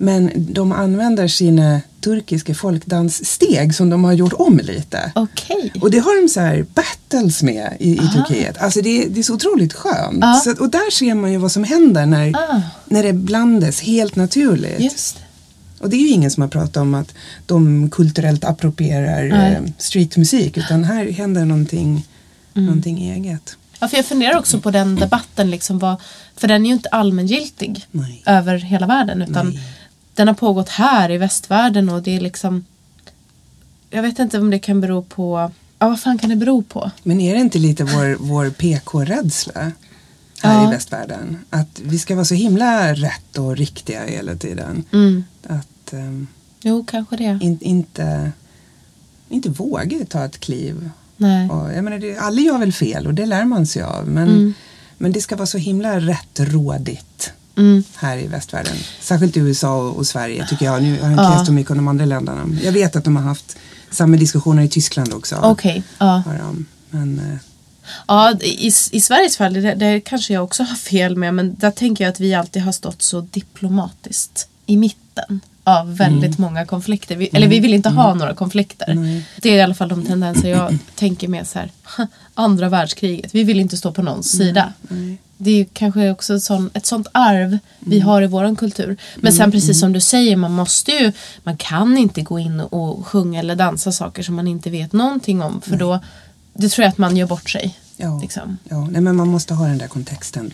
[SPEAKER 2] Men de använder sina turkiska folkdanssteg som de har gjort om lite.
[SPEAKER 1] Okej.
[SPEAKER 2] Och det har de så här battles med i, i Turkiet. Alltså det, är- det är så otroligt skönt.
[SPEAKER 1] Ja.
[SPEAKER 2] Så, och där ser man ju vad som händer när,
[SPEAKER 1] Ah.
[SPEAKER 2] när det blandas helt naturligt.
[SPEAKER 1] Just.
[SPEAKER 2] Och det är ju ingen som har pratat om att de kulturellt approprierar
[SPEAKER 1] Nej.
[SPEAKER 2] eh, streetmusik utan här händer någonting,
[SPEAKER 1] Mm.
[SPEAKER 2] någonting eget.
[SPEAKER 1] Ja, för jag funderar också på den debatten, liksom vad, för den är ju inte allmängiltig
[SPEAKER 2] Nej.
[SPEAKER 1] över hela världen. Utan
[SPEAKER 2] Nej.
[SPEAKER 1] Den har pågått här i västvärlden och det är liksom... Jag vet inte om det kan bero på... Ja, vad fan kan det bero på?
[SPEAKER 2] Men är det inte lite vår, vår PK-rädsla här
[SPEAKER 1] Ja.
[SPEAKER 2] i västvärlden? Att vi ska vara så himla rätt och riktiga hela tiden.
[SPEAKER 1] Mm.
[SPEAKER 2] Att ehm,
[SPEAKER 1] Jo, kanske det.
[SPEAKER 2] in, inte, inte våga ta ett kliv.
[SPEAKER 1] Nej.
[SPEAKER 2] Och, jag menar, det, alla gör väl fel och det lär man sig av. Men, men det ska vara så himla rättrådigt
[SPEAKER 1] Mm.
[SPEAKER 2] här i västvärlden. Särskilt i USA och, och Sverige tycker jag. Nu har jag inte
[SPEAKER 1] Ja.
[SPEAKER 2] läst så mycket om de andra länderna. Jag vet att de har haft samma diskussioner i Tyskland också.
[SPEAKER 1] Okej, ja.
[SPEAKER 2] Har de. Men, eh,
[SPEAKER 1] Ja, i, i Sveriges fall, det, det kanske jag också har fel med, men där tänker jag att vi alltid har stått så diplomatiskt i mitten av väldigt många konflikter. Vi, Eller vi vill inte ha några konflikter. Det är i alla fall de tendenser jag tänker med så här, andra världskriget. Vi vill inte stå på någons sida. Det är kanske också ett, sån, ett sånt arv vi har i våran kultur. Men sen precis som du säger, man måste ju, man kan inte gå in och sjunga eller dansa saker som man inte vet någonting om. För då, det tror jag att man gör bort sig.
[SPEAKER 2] Ja,
[SPEAKER 1] Liksom.
[SPEAKER 2] ja nej, men man måste ha den där kontexten.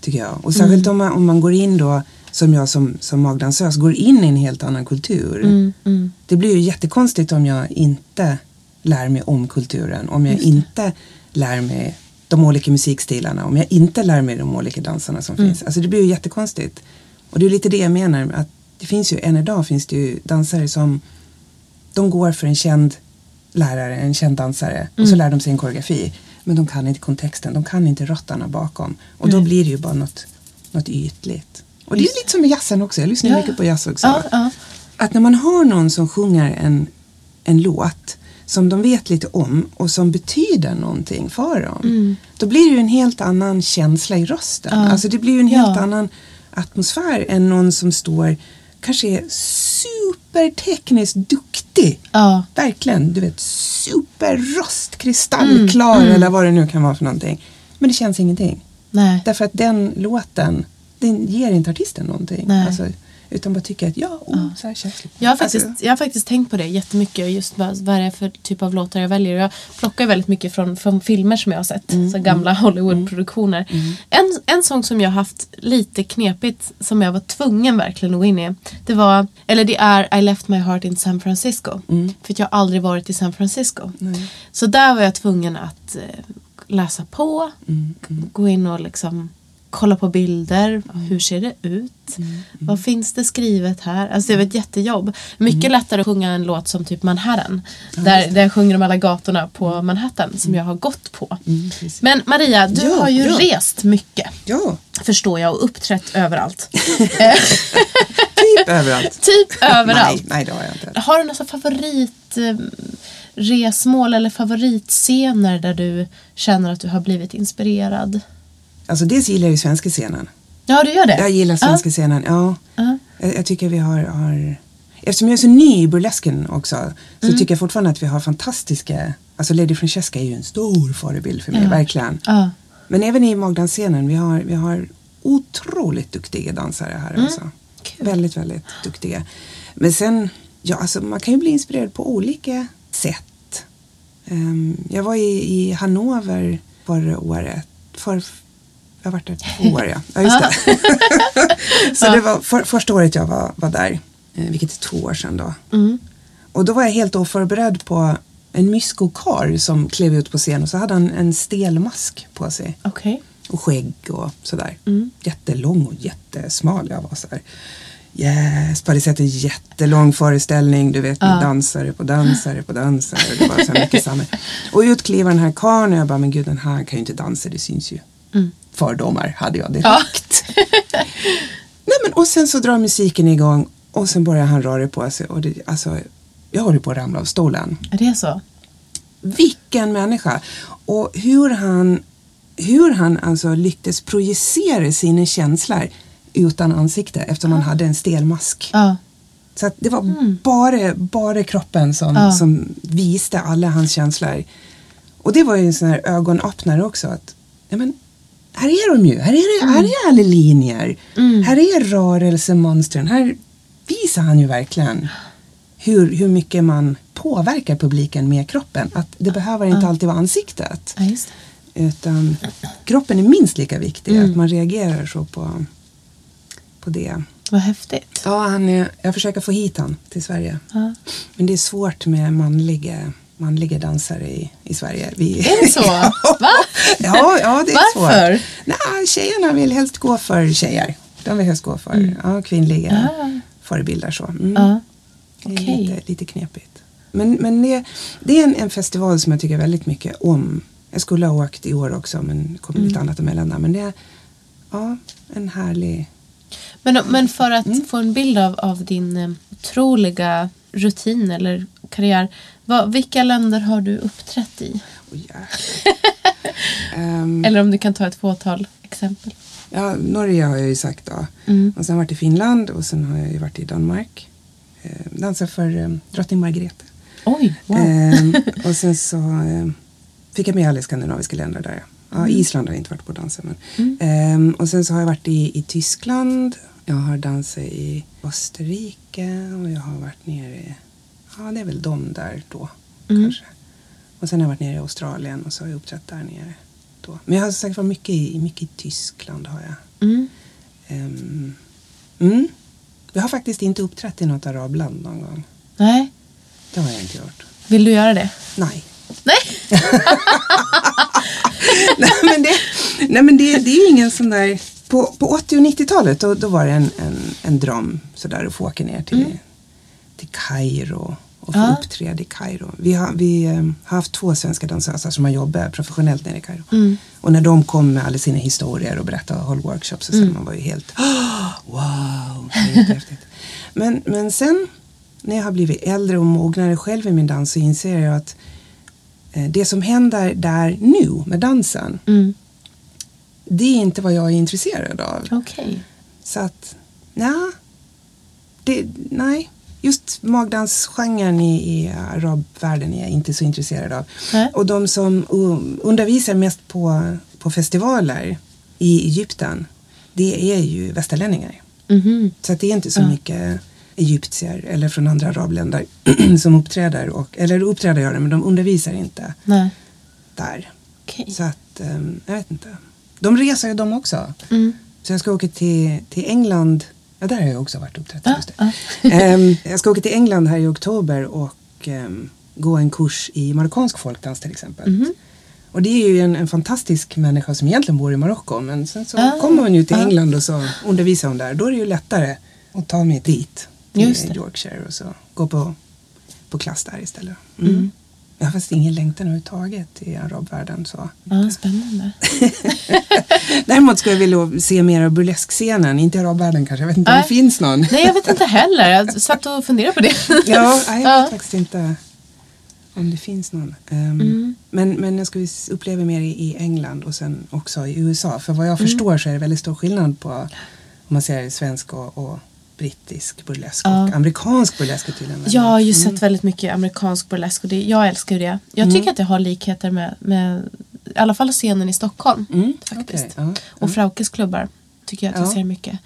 [SPEAKER 2] Tycker jag. Och särskilt
[SPEAKER 1] Mm.
[SPEAKER 2] om, man, om man går in då, som jag som, som magdansös, går in i en helt annan kultur.
[SPEAKER 1] Mm,
[SPEAKER 2] Det blir ju jättekonstigt om jag inte lär mig om kulturen. Om jag inte lär mig de olika musikstilarna. Om jag inte lär mig de olika dansarna som
[SPEAKER 1] Mm.
[SPEAKER 2] finns. Alltså det blir ju jättekonstigt. Och det är lite det jag menar. Att det finns ju, än idag finns det ju dansare som de går för en känd lärare, en känd dansare och så
[SPEAKER 1] Mm.
[SPEAKER 2] lär de sig en koreografi. Men de kan inte kontexten, de kan inte rötterna bakom. Och då blir det ju bara något, något ytligt. Och det är lite som med jazzen också, jag lyssnar
[SPEAKER 1] Ja.
[SPEAKER 2] mycket på jazz också.
[SPEAKER 1] Ja, ja.
[SPEAKER 2] Att när man har någon som sjunger en, en låt som de vet lite om och som betyder någonting för dem. Då blir det ju en helt annan känsla i rösten.
[SPEAKER 1] Mm. Ja.
[SPEAKER 2] Alltså det blir ju en helt annan atmosfär än någon som står kanske är supertekniskt duktig.
[SPEAKER 1] Ja.
[SPEAKER 2] Verkligen, du vet superröst, kristallklar
[SPEAKER 1] Mm,
[SPEAKER 2] eller vad det nu kan vara för någonting. Men det känns ingenting.
[SPEAKER 1] Nej.
[SPEAKER 2] Därför att den låten, den ger inte artisten någonting. Alltså, utan bara tycker att ja, oh, så här känns det.
[SPEAKER 1] Jag har, faktiskt,
[SPEAKER 2] Alltså,
[SPEAKER 1] jag har faktiskt tänkt på det jättemycket. Just vad, vad det är för typ av låtar jag väljer. Jag plockar väldigt mycket från, från filmer som jag har sett. Så gamla Hollywoodproduktioner. En, en sång som jag har haft lite knepigt. Som jag var tvungen verkligen att gå in i. Det var, eller det är I left my heart in San Francisco. För att jag har aldrig varit i San Francisco. Så där var jag tvungen att eh, läsa på,
[SPEAKER 2] Mm,
[SPEAKER 1] gå in och liksom kolla på bilder. Hur ser det ut?
[SPEAKER 2] Mm,
[SPEAKER 1] Vad finns det skrivet här? Alltså det var ett jättejobb. Mycket
[SPEAKER 2] Mm.
[SPEAKER 1] lättare att sjunga en låt som typ Manhattan. Där, där jag sjunger om alla gatorna på Manhattan som jag har gått på. Men Maria, du
[SPEAKER 2] Mm. Ja,
[SPEAKER 1] har ju
[SPEAKER 2] ja.
[SPEAKER 1] rest mycket.
[SPEAKER 2] Ja,
[SPEAKER 1] Förstår jag och uppträtt överallt.
[SPEAKER 2] typ överallt.
[SPEAKER 1] typ överallt.
[SPEAKER 2] Nej, nej, det har jag inte.
[SPEAKER 1] Har du några så favorit eh, resmål eller favoritscener där du känner att du har blivit inspirerad?
[SPEAKER 2] Alltså dels gillar jag ju svenska scenen.
[SPEAKER 1] Ja, du gör det?
[SPEAKER 2] Jag gillar svenska scenen, ja.
[SPEAKER 1] Ja.
[SPEAKER 2] Jag, jag tycker vi har, har... Eftersom jag är så ny i burlesken också så tycker jag fortfarande att vi har fantastiska... Alltså Lady Francesca är ju en stor förebild för mig,
[SPEAKER 1] Ja.
[SPEAKER 2] verkligen. Men även i magdansscenen, vi har, vi har otroligt duktiga dansare här.
[SPEAKER 1] Mm. Kul.
[SPEAKER 2] Väldigt, väldigt duktiga. Men sen, ja alltså man kan ju bli inspirerad på olika sätt. Ehm, jag var i, i Hannover förra året. För, jag har varit där två år, ja. ja just det. Så det var för, första året jag var, var där, eh, vilket är två år sedan då.
[SPEAKER 1] Mm.
[SPEAKER 2] Och då var jag helt oförberedd på en myskokar som klev ut på scen och så hade han en stel mask på sig
[SPEAKER 1] Okej.
[SPEAKER 2] och skägg och sådär.
[SPEAKER 1] Mm.
[SPEAKER 2] Jättelång och jättesmal. Jag var så här. Yes, hade sett en jättelång föreställning, du vet, med dansare på dansare på dansare. Det var så mycket samma. Och ut kliver den här karln och jag bara, men gud den här kan ju inte dansa, det syns ju. Fördomar hade jag direkt. Nej, men, och sen så drar musiken igång och sen börjar han röra på sig och det, alltså, jag håller på att ramla av stolen
[SPEAKER 1] Är det så?
[SPEAKER 2] vilken människa! Och hur han, hur han alltså lyckades projicera sina känslor utan ansikte eftersom han hade en stel mask.
[SPEAKER 1] Ja.
[SPEAKER 2] Så det var bara, bara kroppen som,
[SPEAKER 1] Ja.
[SPEAKER 2] som visste alla hans känslor. Och det var ju en sån här ögonöppnare också. Att, ja, men, här är de ju, här är, det, här är alla linjer. Här är rörelsemönstren. Här visar han ju verkligen hur, hur mycket man påverkar publiken med kroppen. Att det behöver inte alltid vara ansiktet.
[SPEAKER 1] ja.
[SPEAKER 2] Utan kroppen är minst lika viktig. Att man reagerar så på, på det.
[SPEAKER 1] Vad häftigt.
[SPEAKER 2] Ja, han är, jag försöker få hit han till Sverige.
[SPEAKER 1] Ja.
[SPEAKER 2] Men det är svårt med manliga, manliga dansare i, i Sverige. Vi,
[SPEAKER 1] Är det så? Va?
[SPEAKER 2] ja, ja, det är
[SPEAKER 1] Varför?
[SPEAKER 2] svårt. Nej, tjejerna vill helst gå för tjejer. De vill helst gå för ja, kvinnliga
[SPEAKER 1] Ah.
[SPEAKER 2] förebilder. Så. Mm.
[SPEAKER 1] Ja.
[SPEAKER 2] Det är lite, lite knepigt. Men, men det, det är en, en festival som jag tycker väldigt mycket om. Jag skulle ha åkt i år också men kom
[SPEAKER 1] Mm.
[SPEAKER 2] lite annat emellan. Men det är ja, en härlig...
[SPEAKER 1] Men, men för att
[SPEAKER 2] Mm.
[SPEAKER 1] få en bild av, av din eh, otroliga rutin eller karriär. Vad, vilka länder har du uppträtt i?
[SPEAKER 2] Oh, um,
[SPEAKER 1] Eller om du kan ta ett fåtal exempel.
[SPEAKER 2] ja, Norge har jag ju sagt då.
[SPEAKER 1] Mm.
[SPEAKER 2] Och sen varit i Finland och sen har jag ju varit i Danmark. Eh, dansat för eh, drottning Margrethe.
[SPEAKER 1] Oj, wow.
[SPEAKER 2] Ehm, och sen så eh, fick jag med alla skandinaviska länder där. Ja, Island har jag inte varit på dansa. Men. Ehm, och sen så har jag varit i, i Tyskland. Jag har dansat i Österrike och jag har varit nere i, ja det är väl de där då kanske. Och sen har jag varit nere i Australien och så har jag uppträtt där nere. Då. Men jag har sagt var mycket i, mycket i Tyskland har jag.
[SPEAKER 1] Mm.
[SPEAKER 2] Ehm, mm. Jag har faktiskt inte uppträtt i något arabland någon gång.
[SPEAKER 1] Nej,
[SPEAKER 2] Det har jag inte gjort.
[SPEAKER 1] vill du göra det?
[SPEAKER 2] Nej.
[SPEAKER 1] Nej.
[SPEAKER 2] nej men, det, nej, men det, det är ju ingen sån där... På, på 80 och 90-talet då, då var det en, en, en dröm sådär att få åka ner till, till Kairo och få
[SPEAKER 1] Ja.
[SPEAKER 2] uppträda i Kairo. Vi har, vi eh, har haft två svenska dansöser som har jobbat professionellt nere i Kairo. Och när de kom med alla sina historier och berättade och höll workshops så, man var ju helt wow, jättehäftigt. men, men sen när jag har blivit äldre och mognare själv i min dans så inser jag att eh, det som händer där nu med dansen
[SPEAKER 1] Mm.
[SPEAKER 2] det är inte vad jag är intresserad av.
[SPEAKER 1] Okej.
[SPEAKER 2] Så att, nja, det, nej. Just magdansgenren i, i arabvärlden är jag inte så intresserad av.
[SPEAKER 1] Nej.
[SPEAKER 2] Och de som um, undervisar mest på, på festivaler i Egypten, det är ju västerlänningar.
[SPEAKER 1] Mhm.
[SPEAKER 2] Så det är inte så mycket egyptier eller från andra arabländer som uppträder. Och, eller uppträder gör det, men de undervisar inte
[SPEAKER 1] Nej.
[SPEAKER 2] där.
[SPEAKER 1] Okej.
[SPEAKER 2] Så att, ehm, jag vet inte. De reser ju de också.
[SPEAKER 1] Mm.
[SPEAKER 2] Så jag ska åka till, till England. Ja, där har jag också varit uppträtt. Det.
[SPEAKER 1] ja.
[SPEAKER 2] Ehm, jag ska åka till England här i oktober och ehm, gå en kurs i marockansk folkdans till exempel.
[SPEAKER 1] Mhm.
[SPEAKER 2] Och det är ju en, en fantastisk människa som egentligen bor i Marocko men sen så
[SPEAKER 1] Ah,
[SPEAKER 2] kommer hon ju till
[SPEAKER 1] ah.
[SPEAKER 2] England och så undervisar hon där. Då är det ju lättare att ta mig dit till. Yorkshire och så gå på, på klass där istället. Mm. Jag har faktiskt ingen längtan överhuvudtaget i arabvärlden. Så.
[SPEAKER 1] Ja, spännande.
[SPEAKER 2] Däremot skulle jag vilja se mer av burleskscenen, inte arabvärlden kanske. Jag vet inte om
[SPEAKER 1] Nej.
[SPEAKER 2] det finns någon.
[SPEAKER 1] Nej, jag vet inte heller. Jag satt och funderade på det.
[SPEAKER 2] Ja, nej, jag
[SPEAKER 1] Ja.
[SPEAKER 2] vet faktiskt inte om det finns någon. Ehm,
[SPEAKER 1] Mm.
[SPEAKER 2] men, men jag skulle uppleva mer i, i England och sen också i USA. För vad jag
[SPEAKER 1] Mm.
[SPEAKER 2] förstår så är det väldigt stor skillnad på om man säger svensk och, och brittisk burlesk
[SPEAKER 1] Ja.
[SPEAKER 2] och amerikansk burlesk är tydligen väldigt-
[SPEAKER 1] Jag har ju
[SPEAKER 2] Mm.
[SPEAKER 1] sett väldigt mycket amerikansk burlesk och det, jag älskar ju det. Jag tycker att det har likheter med, med i alla fall scenen i Stockholm.
[SPEAKER 2] Mm,
[SPEAKER 1] Faktiskt.
[SPEAKER 2] okej, ja,
[SPEAKER 1] Och Fraukes klubbar tycker jag att jag
[SPEAKER 2] Ja.
[SPEAKER 1] ser mycket.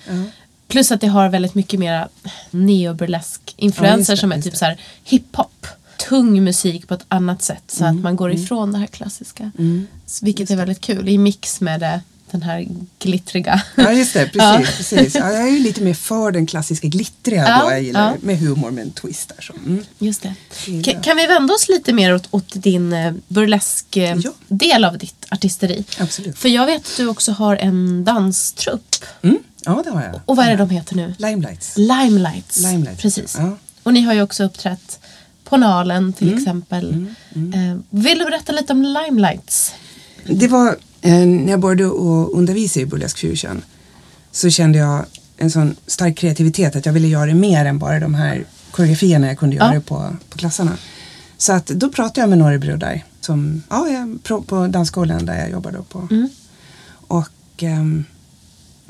[SPEAKER 1] Plus att det har väldigt mycket mera neoburlesk influenser
[SPEAKER 2] Ja,
[SPEAKER 1] som är typ
[SPEAKER 2] det.
[SPEAKER 1] så här hiphop. Tung musik på ett annat sätt så
[SPEAKER 2] Mm,
[SPEAKER 1] att man går ifrån det här klassiska. Vilket är väldigt kul i mix med det, den här glittriga.
[SPEAKER 2] Ja just det, precis.
[SPEAKER 1] Ja.
[SPEAKER 2] precis. Ja, jag är ju lite mer för den klassiska glittriga
[SPEAKER 1] Ja,
[SPEAKER 2] då. Jag gillar
[SPEAKER 1] ja.
[SPEAKER 2] Med humor med en twist där. Så. Mm.
[SPEAKER 1] Just det. Kan vi vända oss lite mer åt, åt din eh, burlesk eh, av ditt artisteri?
[SPEAKER 2] Absolut.
[SPEAKER 1] För jag vet att du också har en danstrupp.
[SPEAKER 2] Mm. Ja det har jag.
[SPEAKER 1] Och vad är det de heter nu?
[SPEAKER 2] Limelights.
[SPEAKER 1] Limelights.
[SPEAKER 2] Limelights,
[SPEAKER 1] Precis. Och ni har ju också uppträtt på Nalen
[SPEAKER 2] Mm.
[SPEAKER 1] till exempel. Eh, vill du berätta lite om Limelights?
[SPEAKER 2] Det var när jag började att undervisa i burlesk fusion så kände jag en sån stark kreativitet att jag ville göra mer än bara de här koreografierna jag kunde göra
[SPEAKER 1] Ja.
[SPEAKER 2] på, på klassarna. Så att då pratade jag med några brudar som, ja, jag, på dansskolan där jag jobbade på.
[SPEAKER 1] Mm.
[SPEAKER 2] Och ehm,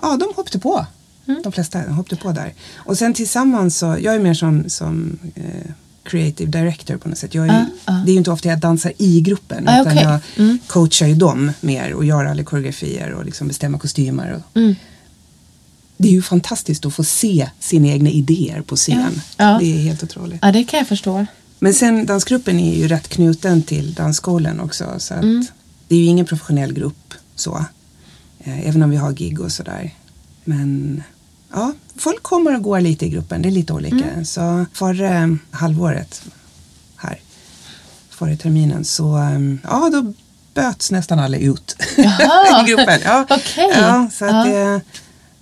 [SPEAKER 2] ja, de hoppade på.
[SPEAKER 1] Mm.
[SPEAKER 2] De flesta hoppade på där. Och sen tillsammans så, jag är mer som, som eh, creative director på något sätt. Jag är,
[SPEAKER 1] Ah, ah.
[SPEAKER 2] Det är ju inte ofta jag dansar i gruppen
[SPEAKER 1] Ah,
[SPEAKER 2] utan
[SPEAKER 1] okej.
[SPEAKER 2] jag
[SPEAKER 1] Mm.
[SPEAKER 2] coachar ju dem mer och gör alla koreografier och liksom bestämmer kostymer. Och,
[SPEAKER 1] Mm.
[SPEAKER 2] det är ju fantastiskt att få se sina egna idéer på scen. Det är helt otroligt.
[SPEAKER 1] Ja, det kan jag förstå.
[SPEAKER 2] Men sen dansgruppen är ju rätt knuten till dansskolan också. Så att
[SPEAKER 1] Mm.
[SPEAKER 2] det är ju ingen professionell grupp så. Eh, även om vi har gig och sådär. Men ja, folk kommer och går lite i gruppen. Det är lite olika.
[SPEAKER 1] Mm.
[SPEAKER 2] Så förra eh, halvåret här, förra terminen så eh, ja, då böts nästan alla ut i gruppen. Ja,
[SPEAKER 1] Okej.
[SPEAKER 2] ja, så att
[SPEAKER 1] Ja.
[SPEAKER 2] det,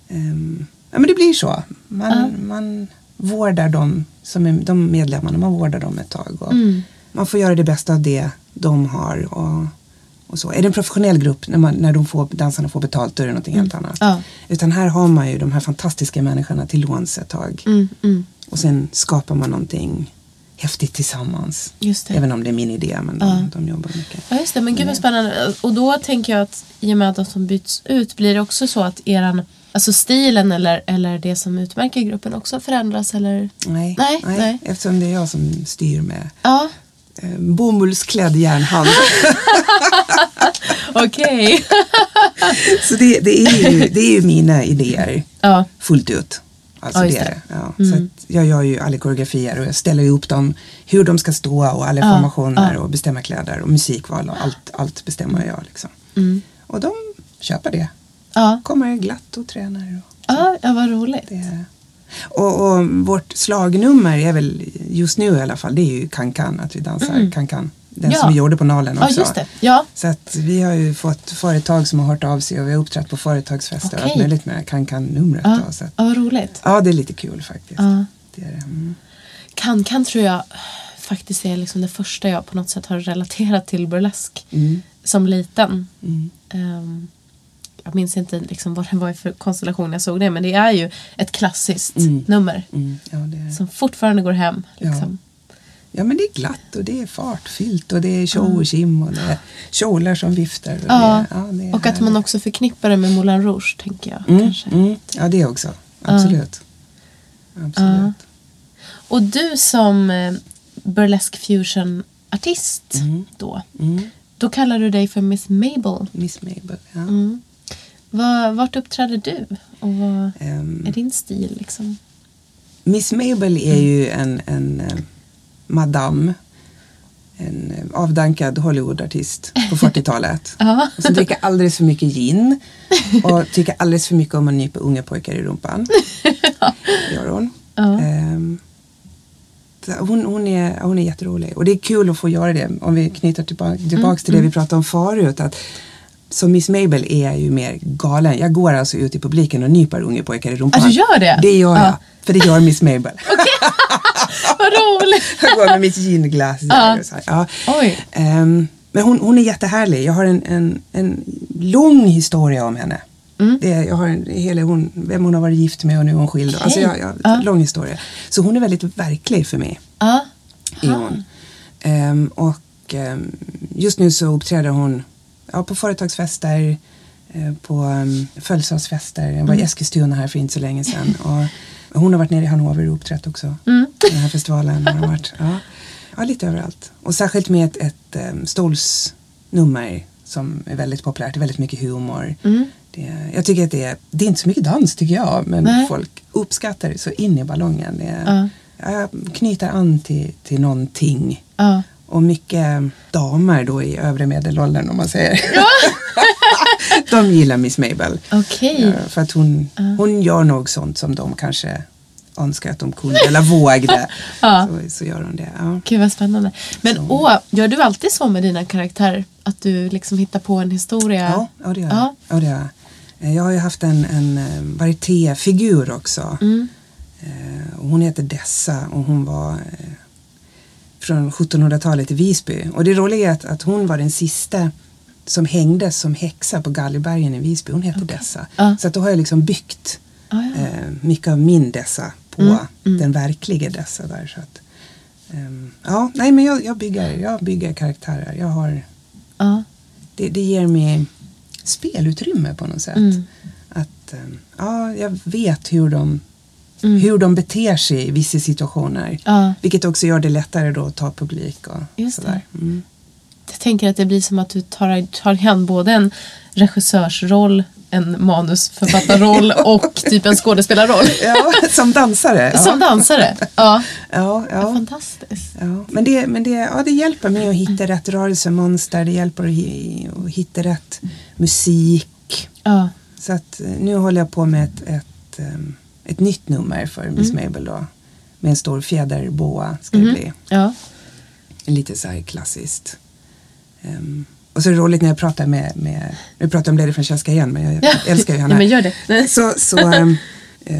[SPEAKER 2] ehm, ja, men det blir så. Man, man vårdar dem, som är, de medlemmarna, man vårdar dem ett tag. Och
[SPEAKER 1] Mm.
[SPEAKER 2] Man får göra det bästa av det de har. Och, och så. Är det en professionell grupp, när, man, när de får, dansarna får betalt, då är det någonting helt annat.
[SPEAKER 1] Mm. Ja.
[SPEAKER 2] Utan här har man ju de här fantastiska människorna till låns ett tag.
[SPEAKER 1] Mm, mm.
[SPEAKER 2] Och sen skapar man någonting häftigt tillsammans.
[SPEAKER 1] Just det.
[SPEAKER 2] Även om det är min idé, men de,
[SPEAKER 1] Ja.
[SPEAKER 2] de jobbar mycket.
[SPEAKER 1] Ja just det, men gud vad spännande. Och då tänker jag att i och med att de som byts ut blir det också så att eran, alltså stilen eller, eller det som utmärker gruppen också förändras eller?
[SPEAKER 2] Nej,
[SPEAKER 1] Nej, nej.
[SPEAKER 2] eftersom det är jag som styr med
[SPEAKER 1] Ja,
[SPEAKER 2] bomullsklädd järnhand.
[SPEAKER 1] okej.
[SPEAKER 2] Så det, det, är ju, det är ju mina idéer
[SPEAKER 1] ja,
[SPEAKER 2] fullt ut. Alltså
[SPEAKER 1] Ja,
[SPEAKER 2] det
[SPEAKER 1] det. Mm.
[SPEAKER 2] Ja, Så att jag gör ju alla koreografier och jag ställer upp dem hur de ska stå och alla
[SPEAKER 1] Ja,
[SPEAKER 2] formationer och bestämma kläder och musikval och allt, allt bestämmer jag liksom.
[SPEAKER 1] Mm.
[SPEAKER 2] Och de köper det.
[SPEAKER 1] ja.
[SPEAKER 2] Kommer glatt och tränar. Och
[SPEAKER 1] Ja, ja vad roligt.
[SPEAKER 2] det. Och, och vårt slagnummer är väl just nu i alla fall, det är ju Kankan, att vi dansar Kankan. Den
[SPEAKER 1] Mm. Ja.
[SPEAKER 2] som vi gjorde på Nalen
[SPEAKER 1] Ja,
[SPEAKER 2] också.
[SPEAKER 1] just det. Ja,
[SPEAKER 2] Så att vi har ju fått företag som har hört av sig och vi har uppträtt på företagsfester och allt möjligt med Kankan-numret.
[SPEAKER 1] ja.
[SPEAKER 2] då, Så att,
[SPEAKER 1] ja vad roligt.
[SPEAKER 2] ja, det är lite kul faktiskt.
[SPEAKER 1] Ja.
[SPEAKER 2] Det är. Mm.
[SPEAKER 1] Kan-Kan tror jag faktiskt är liksom det första jag på något sätt har relaterat till burlesk
[SPEAKER 2] Mm.
[SPEAKER 1] som liten.
[SPEAKER 2] Mm.
[SPEAKER 1] Ehm, jag minns inte liksom vad det var för konstellation jag såg det men det är ju ett klassiskt
[SPEAKER 2] Mm.
[SPEAKER 1] nummer
[SPEAKER 2] Mm. Ja, det
[SPEAKER 1] som fortfarande går hem. Liksom.
[SPEAKER 2] ja, men det är glatt och det är fartfyllt och det är tjo och kim och det är kjolar som viftar. Och,
[SPEAKER 1] Ja,
[SPEAKER 2] det, ja,
[SPEAKER 1] och att man också förknippar det med Moulin Rouge tänker jag.
[SPEAKER 2] Mm.
[SPEAKER 1] kanske.
[SPEAKER 2] Mm. Ja, det också. Absolut. Absolut.
[SPEAKER 1] Och du som eh, burlesque fusion artist då,
[SPEAKER 2] Mm.
[SPEAKER 1] då kallar du dig för Miss Mabel.
[SPEAKER 2] Miss Mabel. Ja.
[SPEAKER 1] Mm. Var, vart uppträder du? Och vad
[SPEAKER 2] Ehm,
[SPEAKER 1] är din stil liksom?
[SPEAKER 2] Miss Mabel är ju en, en eh, madam. En eh, avdankad Hollywood-artist på 40-talet.
[SPEAKER 1] Ja.
[SPEAKER 2] Och som dricker alldeles för mycket gin. Och tycker alldeles för mycket om att nypa unga pojkar i rumpan. Gör hon.
[SPEAKER 1] Ja.
[SPEAKER 2] Hon, hon, är, hon är jätterolig. Och det är kul att få göra det om vi knyter tillbaka, tillbaks till det vi pratade om förut. Att, som Miss Mabel är ju mer galen. Jag går alltså ut i publiken och nyper unga pojkar i rumpan.
[SPEAKER 1] Du gör det?
[SPEAKER 2] Det gör
[SPEAKER 1] Ja.
[SPEAKER 2] jag. För det gör Miss Mabel.
[SPEAKER 1] Vad roligt!
[SPEAKER 2] jag går med mitt ginglas. så här. Ja.
[SPEAKER 1] Oj.
[SPEAKER 2] Ehm, men hon, hon är jättehärlig. Jag har en, en, en lång historia om henne.
[SPEAKER 1] Mm.
[SPEAKER 2] Det, jag har en, hela hon, vem hon har varit gift med och nu är hon skild. Alltså jag, jag,
[SPEAKER 1] Ja.
[SPEAKER 2] Lång historia. Så hon är väldigt verklig för mig.
[SPEAKER 1] Ja.
[SPEAKER 2] Är hon. Ehm, och ehm, just nu så uppträder hon ja, på företagsfester, eh, på um, födelsedagsfester. Jag
[SPEAKER 1] Mm.
[SPEAKER 2] var i Eskilstuna här för inte så länge sedan. Och hon har varit nere i Hannover och uppträtt också.
[SPEAKER 1] Mm.
[SPEAKER 2] Den här festivalen har hon varit. Ja. ja, lite överallt. Och särskilt med ett, ett um, som är väldigt populärt. Det är väldigt mycket humor. Det, jag tycker att det är, det är inte så mycket dans tycker jag. Men
[SPEAKER 1] Nej.
[SPEAKER 2] folk uppskattar det så in i ballongen. Det,
[SPEAKER 1] Ja.
[SPEAKER 2] Jag knyter an till, till någonting.
[SPEAKER 1] Ja.
[SPEAKER 2] Och mycket damer då i övre medelåldern om man säger. de gillar Miss Mabel.
[SPEAKER 1] Okej.
[SPEAKER 2] Ja, för att hon, hon gör nog sånt som de kanske önskar att de kunde eller vågade.
[SPEAKER 1] Ja.
[SPEAKER 2] så, så gör hon det. Ja.
[SPEAKER 1] Gud vad spännande. Men åh, gör du alltid så med dina karaktärer? Att du liksom hittar på en historia?
[SPEAKER 2] Ja, ja, det gör jag.
[SPEAKER 1] Ja.
[SPEAKER 2] Ja, det gör jag. Eh, Jag har ju haft en, en eh, varietéfigur också.
[SPEAKER 1] Mm.
[SPEAKER 2] Eh, hon heter Dessa och hon var från 1700-talet i Visby. Och det roliga är att, att hon var den sista som hängdes som häxa på Gallibergen i Visby. Hon hette Dessa.
[SPEAKER 1] Ja.
[SPEAKER 2] Så att då har jag liksom byggt
[SPEAKER 1] Ja, ja.
[SPEAKER 2] eh, mycket av min Dessa på den verkliga Dessa där. Så att, ehm, ja, nej men jag, jag, bygger, jag bygger karaktärer. Jag har
[SPEAKER 1] Ja.
[SPEAKER 2] det, det ger mig spelutrymme på något sätt.
[SPEAKER 1] Mm.
[SPEAKER 2] Att, eh, ja, jag vet hur de, hur de beter sig i vissa situationer.
[SPEAKER 1] Mm. Ja.
[SPEAKER 2] Vilket också gör det lättare då att ta publik och
[SPEAKER 1] Just
[SPEAKER 2] sådär. Mm.
[SPEAKER 1] Jag tänker att det blir som att du tar, tar i hand både en regissörsroll, en manusförfattarroll och typ en skådespelarroll.
[SPEAKER 2] Ja, som dansare. Ja.
[SPEAKER 1] Som dansare. Ja.
[SPEAKER 2] ja, ja.
[SPEAKER 1] Fantastiskt.
[SPEAKER 2] Ja, men det, men det, ja, det hjälper mig att hitta rätt rörelsemönster, det hjälper att, hi- att hitta rätt musik.
[SPEAKER 1] Ja.
[SPEAKER 2] Så att eh, nu håller jag på med ett, ett, ehm, ett nytt nummer för Miss Mabel då. Med en stor fjäderboa ska det bli.
[SPEAKER 1] Ja.
[SPEAKER 2] Lite så här klassiskt. Ehm, och så är det roligt när jag pratar med, med nu pratar jag om Lady Francesca igen men jag
[SPEAKER 1] Ja.
[SPEAKER 2] älskar ju henne.
[SPEAKER 1] Ja, men gör det.
[SPEAKER 2] Så, så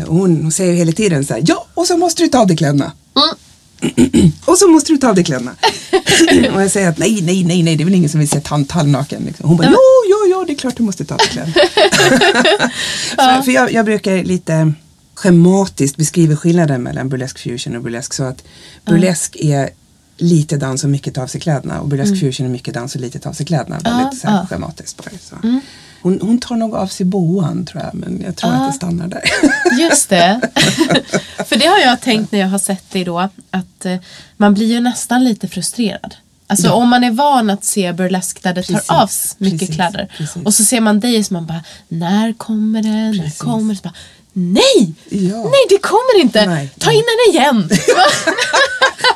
[SPEAKER 2] och hon, hon säger hela tiden så här, ja och så måste du ta av dig kläderna.
[SPEAKER 1] Mm.
[SPEAKER 2] och så måste du ta av dig kläderna. och jag säger att nej, nej, nej, nej, det är väl ingen som vill se tant halvnaken. Liksom. Hon bara, jo, jo, jo, det är klart du måste ta av dig kläderna. för, för jag, jag brukar lite schematiskt beskriva skillnaden mellan burlesk fusion och burlesk så att burlesk är lite dans och mycket ta av sig kläderna och burlesk fusion är mycket dans och lite ta av sig kläderna. Väldigt så här,
[SPEAKER 1] ja.
[SPEAKER 2] schematiskt bara. Så. Hon, hon tar nog av sig boan tror jag men jag tror att det stannar där.
[SPEAKER 1] Just det. För det har jag tänkt när jag har sett dig då. Att eh, man blir ju nästan lite frustrerad. Alltså om man är van att se burlesk där det tar
[SPEAKER 2] Precis,
[SPEAKER 1] av s- mycket
[SPEAKER 2] precis,
[SPEAKER 1] kläder.
[SPEAKER 2] precis.
[SPEAKER 1] Och så ser man dig som man bara, när kommer det? När kommer det? Så bara, Nej!
[SPEAKER 2] Ja.
[SPEAKER 1] Nej det kommer inte!
[SPEAKER 2] Nej,
[SPEAKER 1] Ta in den igen!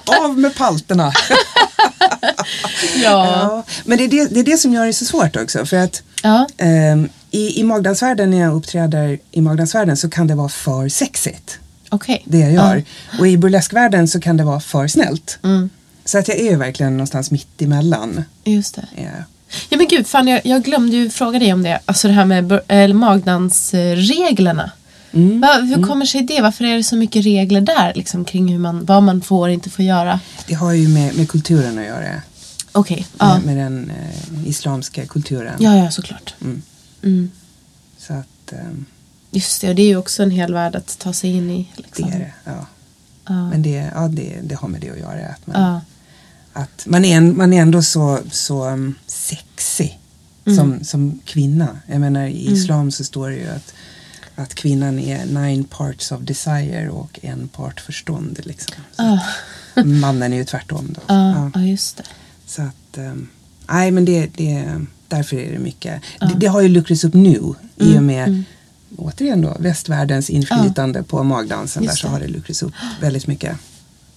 [SPEAKER 2] av med palterna!
[SPEAKER 1] ja.
[SPEAKER 2] Ja, men det är det, det är det som gör det så svårt också. För att
[SPEAKER 1] Ja.
[SPEAKER 2] ehm, i, i magdansvärlden när jag uppträder i magdansvärlden så kan det vara för sexigt.
[SPEAKER 1] Okej.
[SPEAKER 2] Det jag gör. Och i burleskvärlden så kan det vara för snällt. Så att jag är ju verkligen någonstans mitt emellan.
[SPEAKER 1] Just det.
[SPEAKER 2] Ja.
[SPEAKER 1] Ja men gud, fan jag, jag glömde ju fråga dig om det. Alltså det här med eller magdansreglerna.
[SPEAKER 2] Mm.
[SPEAKER 1] Va, hur kommer sig det? Varför är det så mycket regler där? Liksom, kring hur man, vad man får och inte får göra?
[SPEAKER 2] Det har ju med, med kulturen att göra.
[SPEAKER 1] Okej, ja.
[SPEAKER 2] Med, med den eh, islamska kulturen.
[SPEAKER 1] ja. Ja, såklart.
[SPEAKER 2] Mm.
[SPEAKER 1] Mm.
[SPEAKER 2] Så att ehm,
[SPEAKER 1] Just det, och det är ju också en hel värld att ta sig in i.
[SPEAKER 2] det
[SPEAKER 1] Liksom.
[SPEAKER 2] är det. Ja.
[SPEAKER 1] Ja.
[SPEAKER 2] Men det, ja, det, det har med det att göra. Att man,
[SPEAKER 1] Ja.
[SPEAKER 2] att man, är, man är ändå så, så um, sexig
[SPEAKER 1] Mm.
[SPEAKER 2] som, som kvinna. Jag menar i islam så står det ju att, att kvinnan är nine parts of desire och en part förstånd. Liksom. Att Mannen är ju tvärtom då.
[SPEAKER 1] Ja,
[SPEAKER 2] Ja.
[SPEAKER 1] ja, just det.
[SPEAKER 2] Så att, um, nej men det, det, därför är det mycket. Det, det har ju luckrats upp nu i
[SPEAKER 1] Mm,
[SPEAKER 2] och med återigen då västvärldens inflytande på magdansen. Där
[SPEAKER 1] Just
[SPEAKER 2] så
[SPEAKER 1] det.
[SPEAKER 2] har det luckrats upp väldigt mycket.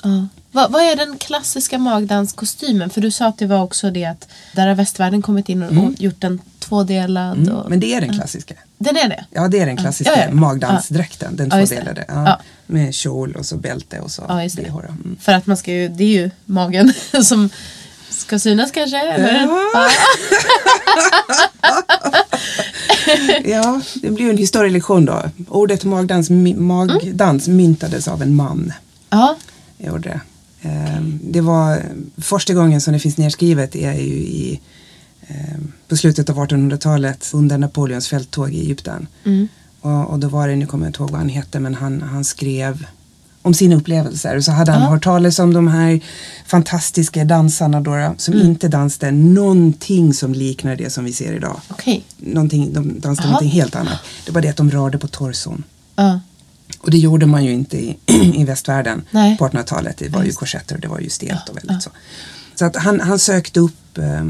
[SPEAKER 1] Ja. Vad, vad är den klassiska magdanskostymen? För du sa att det var också det att där har västvärlden kommit in och och gjort den tvådelad. Och,
[SPEAKER 2] Mm. Men det är den klassiska.
[SPEAKER 1] Den är det?
[SPEAKER 2] Ja, det är den klassiska
[SPEAKER 1] Ja, ja, ja.
[SPEAKER 2] magdansdräkten. Den tvådelade. Med kjol och så bälte och så
[SPEAKER 1] Ja, just det.
[SPEAKER 2] Mm.
[SPEAKER 1] För att man ska ju, det är ju magen som ska synas kanske? Eller?
[SPEAKER 2] Ja. ja, det blir ju en historielektion då. Ordet magdans, magdans myntades av en man.
[SPEAKER 1] ja.
[SPEAKER 2] Gjorde det. Ehm, det var första gången som det finns nedskrivet är ju i ehm, på slutet av 1800-talet under Napoleons fälttåg i Egypten. Och, och då var det, nu kommer jag inte ihåg vad han hette, men han, han skrev om sina upplevelser. Och så hade han hört talas om de här fantastiska dansarna då, som inte dansade någonting som liknar det som vi ser idag. Någonting, de dansade
[SPEAKER 1] Jaha.
[SPEAKER 2] någonting helt annat. Det var det att de rörde på torson.
[SPEAKER 1] Ja.
[SPEAKER 2] Och det gjorde man ju inte i, i västvärlden
[SPEAKER 1] Nej.
[SPEAKER 2] på 1800-talet. Det var
[SPEAKER 1] Ja,
[SPEAKER 2] ju korsetter och det var ju stelt och väldigt så. Så att han, han sökte upp eh,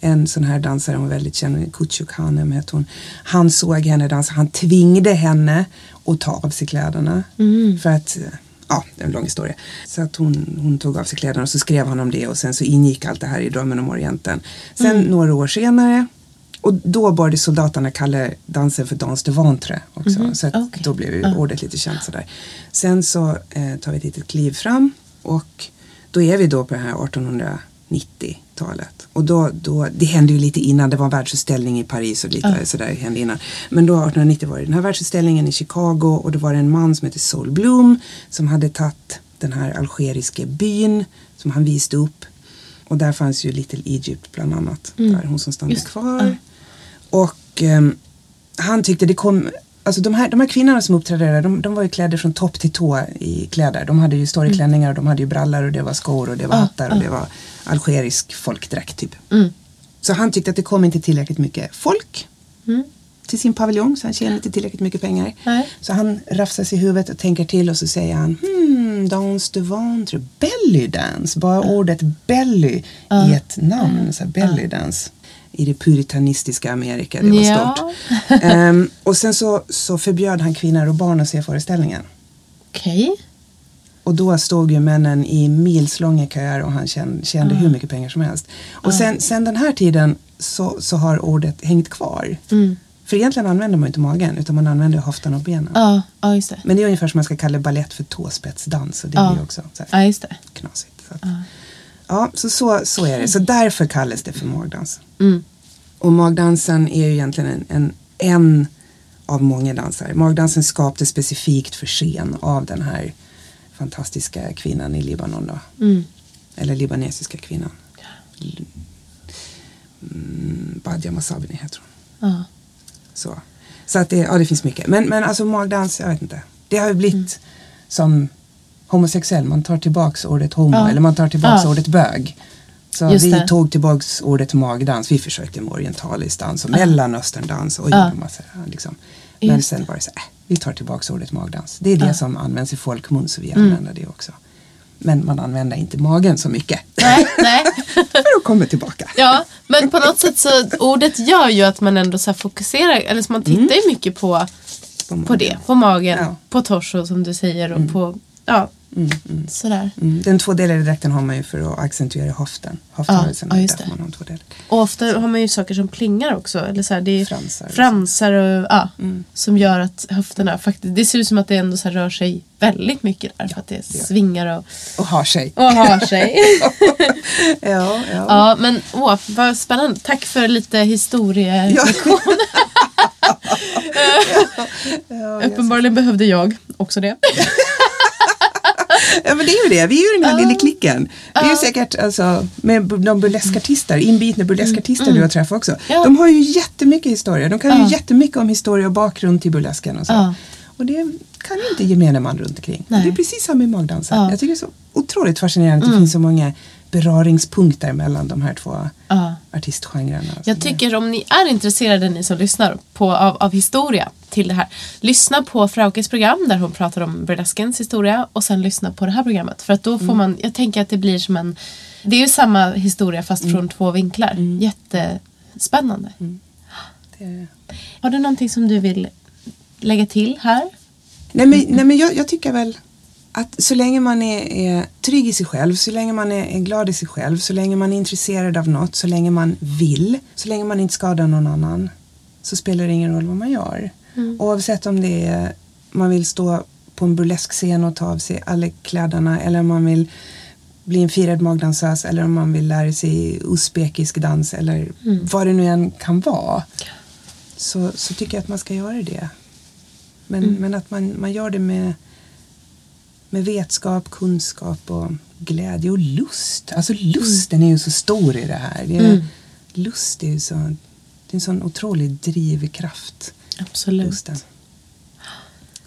[SPEAKER 2] en sån här dansare, hon var väldigt känd, Kutchuk Hanem hette hon. Han såg henne dansa, han tvingade henne att ta av sig kläderna.
[SPEAKER 1] Mm.
[SPEAKER 2] För att, ja, det är en lång historia. Så att hon, hon tog av sig kläderna och så skrev han om det och sen så ingick allt det här i Drömmen om Orienten. Sen
[SPEAKER 1] Mm.
[SPEAKER 2] några år senare och då började soldaterna kalla dansen för dans de ventre också. Så att
[SPEAKER 1] Mhm. okej.
[SPEAKER 2] då blev ju ordet lite känt sådär. Sen så eh, tar vi ett litet kliv fram och då är vi då på det här 1890-talet. Och då, då, det hände ju lite innan, det var en världsutställning i Paris och lite sådär hände innan. Men då 1890 var det den här världsutställningen i Chicago och då var det en man som hette Sol Bloom som hade tagit den här algeriska byn som han visade upp. Och där fanns ju Little Egypt bland annat. Där, hon som stannade
[SPEAKER 1] Just-
[SPEAKER 2] kvar. Och ehm, han tyckte det kom Alltså de här, de här kvinnorna som uppträdde där, de, de var ju klädda från topp till tå i kläder. De hade ju stora klänningar och de hade ju brallor och det var skor och det var
[SPEAKER 1] Ah,
[SPEAKER 2] hattar och
[SPEAKER 1] ah.
[SPEAKER 2] det var algerisk folkdräkt typ.
[SPEAKER 1] Mm.
[SPEAKER 2] Så han tyckte att det kom inte tillräckligt mycket folk
[SPEAKER 1] Mm.
[SPEAKER 2] till sin paviljong så han tjänade inte tillräckligt mycket pengar.
[SPEAKER 1] Nej.
[SPEAKER 2] Så han rafsar sig i huvudet och tänker till och så säger han hmm, dans de ventre, belly dance. Bara ordet belly i ett namn, så belly dance. I det puritanistiska Amerika, det var
[SPEAKER 1] Ja.
[SPEAKER 2] stort. Ehm, och sen så, så förbjöd han kvinnor och barn att se föreställningen.
[SPEAKER 1] Okej.
[SPEAKER 2] Och då stod ju männen i milslånga köer och han tjänade, tjänade hur mycket pengar som helst. Och sen, sen den här tiden så, så har ordet hängt kvar.
[SPEAKER 1] Mm.
[SPEAKER 2] För egentligen använder man inte magen utan man använder höften och benen.
[SPEAKER 1] Ja, ja, just det.
[SPEAKER 2] Men det är ungefär som man ska kalla ballett för tåspetsdans och det
[SPEAKER 1] Ja.
[SPEAKER 2] blir ju också så här
[SPEAKER 1] Ja, just det.
[SPEAKER 2] knasigt. Så att, Ja, så, så, så är det. Så därför kallas det för magdans.
[SPEAKER 1] Mm.
[SPEAKER 2] Och magdansen är ju egentligen en, en, en av många danser. Magdansen skapades specifikt för scen av den här fantastiska kvinnan i Libanon då.
[SPEAKER 1] Mm.
[SPEAKER 2] Eller libanesiska kvinnan. Mm, Badia Masabini heter hon.
[SPEAKER 1] Ja.
[SPEAKER 2] Så, så att det, ja, det finns mycket. Men, men alltså magdans, jag vet inte. Det har ju blivit
[SPEAKER 1] Mm.
[SPEAKER 2] som homosexuell. Man tar tillbaks ordet homo
[SPEAKER 1] Ja.
[SPEAKER 2] eller man tar tillbaks
[SPEAKER 1] Ja.
[SPEAKER 2] ordet bög. Så
[SPEAKER 1] Just
[SPEAKER 2] vi
[SPEAKER 1] det.
[SPEAKER 2] tog tillbaks ordet magdans. Vi försökte med orientalisk dans och mellanösterndans och
[SPEAKER 1] Ja.
[SPEAKER 2] ja. massa, liksom. Men
[SPEAKER 1] Just
[SPEAKER 2] sen var det så, äh, vi tar tillbaks ordet magdans. Det är det som används i folkmun så vi
[SPEAKER 1] Mm.
[SPEAKER 2] använder det också. Men man använder inte magen så mycket.
[SPEAKER 1] Nej, nej.
[SPEAKER 2] För att komma tillbaka.
[SPEAKER 1] Ja, men på något sätt så ordet gör ju att man ändå så fokuserar, eller så man tittar ju mycket på, på det, på magen,
[SPEAKER 2] Ja.
[SPEAKER 1] på torso som du säger och på, ja, sådär.
[SPEAKER 2] Mm. Den tvådelade dräkten har man ju för att accentuera höften. Höftrörelsen.
[SPEAKER 1] Ja, ja,
[SPEAKER 2] man har tvådelad.
[SPEAKER 1] Och ofta har man ju saker som plingar också, eller så här, det är
[SPEAKER 2] Fransar
[SPEAKER 1] fransar och, ja, som gör att höfterna faktiskt, det ser ut som att det ändå så här rör sig väldigt mycket där för att det
[SPEAKER 2] det
[SPEAKER 1] svingar och,
[SPEAKER 2] Och har sig.
[SPEAKER 1] och har sig.
[SPEAKER 2] Ja, ja.
[SPEAKER 1] Ja, men åh, vad spännande. Tack för lite historielektion.
[SPEAKER 2] ja,
[SPEAKER 1] Uppenbarligen behövde jag också det.
[SPEAKER 2] Ja, men det är ju det. Vi är ju den här lilla klicken. Det är ju säkert alltså, med de burleskartister, inbitna burleskartister du har träffat också.
[SPEAKER 1] Mm. Ja.
[SPEAKER 2] De har ju jättemycket historia. De kan ju jättemycket om historia och bakgrund till burlesken och så. Och det kan ju inte gemene man runt omkring. Det är precis samma med magdansen.
[SPEAKER 1] Ja. Mm.
[SPEAKER 2] Jag tycker det är så otroligt fascinerande att det finns så många beröringspunkter mellan de här två
[SPEAKER 1] Ja.
[SPEAKER 2] artistgenrerna.
[SPEAKER 1] Jag tycker om ni är intresserade, ni som lyssnar, på, av, av historia till det här. Lyssna på Fraukes program där hon pratar om burleskens historia och sen lyssna på det här programmet. För att då får man, jag tänker att det blir som en, det är ju samma historia fast från två vinklar. Jättespännande.
[SPEAKER 2] Det-
[SPEAKER 1] Har du någonting som du vill lägga till här?
[SPEAKER 2] Nej men, nej, men jag, jag tycker väl att så länge man är, är trygg i sig själv, så länge man är, är glad i sig själv, så länge man är intresserad av något, så länge man vill, så länge man inte skadar någon annan, så spelar det ingen roll vad man gör. Oavsett om det är man vill stå på en burleskscen och ta av sig alla kläderna eller om man vill bli en firad magdansös eller om man vill lära sig uzbekisk dans eller vad det nu än kan vara. Så, så tycker jag att man ska göra det. Men, men att man, man gör det med, med vetskap, kunskap och glädje och lust. Alltså lusten är ju så stor i det här. Det är, Lust är ju så, det är en sån otrolig drivkraft.
[SPEAKER 1] Absolut.
[SPEAKER 2] Lusten.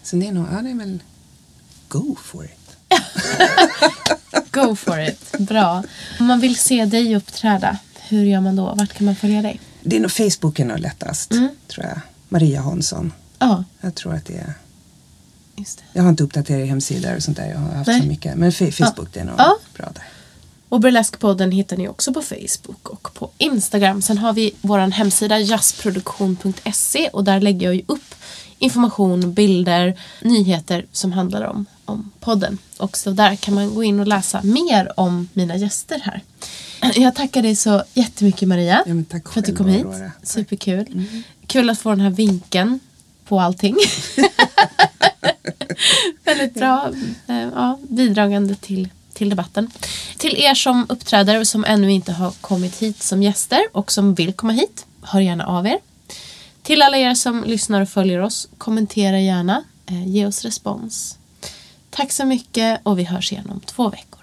[SPEAKER 2] Så det är nog, ja det är väl go for it.
[SPEAKER 1] Go for it. Bra. Om man vill se dig uppträda, hur gör man då? Vart kan man följa dig?
[SPEAKER 2] Det är nog Facebooken är lättast, tror jag. Maria Hansson.
[SPEAKER 1] Ja,
[SPEAKER 2] Jag tror att det är
[SPEAKER 1] just det.
[SPEAKER 2] Jag har inte uppdaterat hemsidor och sånt där. Jag har haft
[SPEAKER 1] Nej.
[SPEAKER 2] så mycket. Men Facebook det är nog
[SPEAKER 1] Ja.
[SPEAKER 2] bra där.
[SPEAKER 1] Och Burleskpodden hittar ni också på Facebook och på Instagram. Sen har vi vår hemsida jazzproduktion.se och där lägger jag ju upp information, bilder, nyheter som handlar om, om podden. Och så där kan man gå in och läsa mer om mina gäster här. Jag tackar dig så jättemycket Maria
[SPEAKER 2] Ja,
[SPEAKER 1] för att du kom hit. Superkul. Kul att få den här vinkeln på allting. Väldigt bra eh, ja, bidragande till, till debatten. Till er som uppträder och som ännu inte har kommit hit som gäster och som vill komma hit, hör gärna av er. Till alla er som lyssnar och följer oss, kommentera gärna, eh, ge oss respons. Tack så mycket och vi hörs igen om två veckor.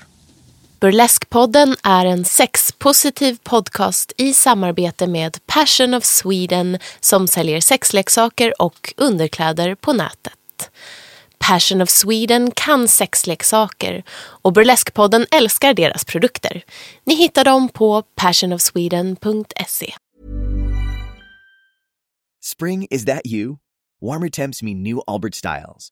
[SPEAKER 1] Burleskpodden är en sexpositiv podcast i samarbete med Passion of Sweden som säljer sexleksaker och underkläder på nätet. Passion of Sweden kan sexleksaker och Burleskpodden älskar deras produkter. Ni hittar dem på passionofsweden.se.
[SPEAKER 4] Spring, is that you? Warmer temps mean new Albert styles.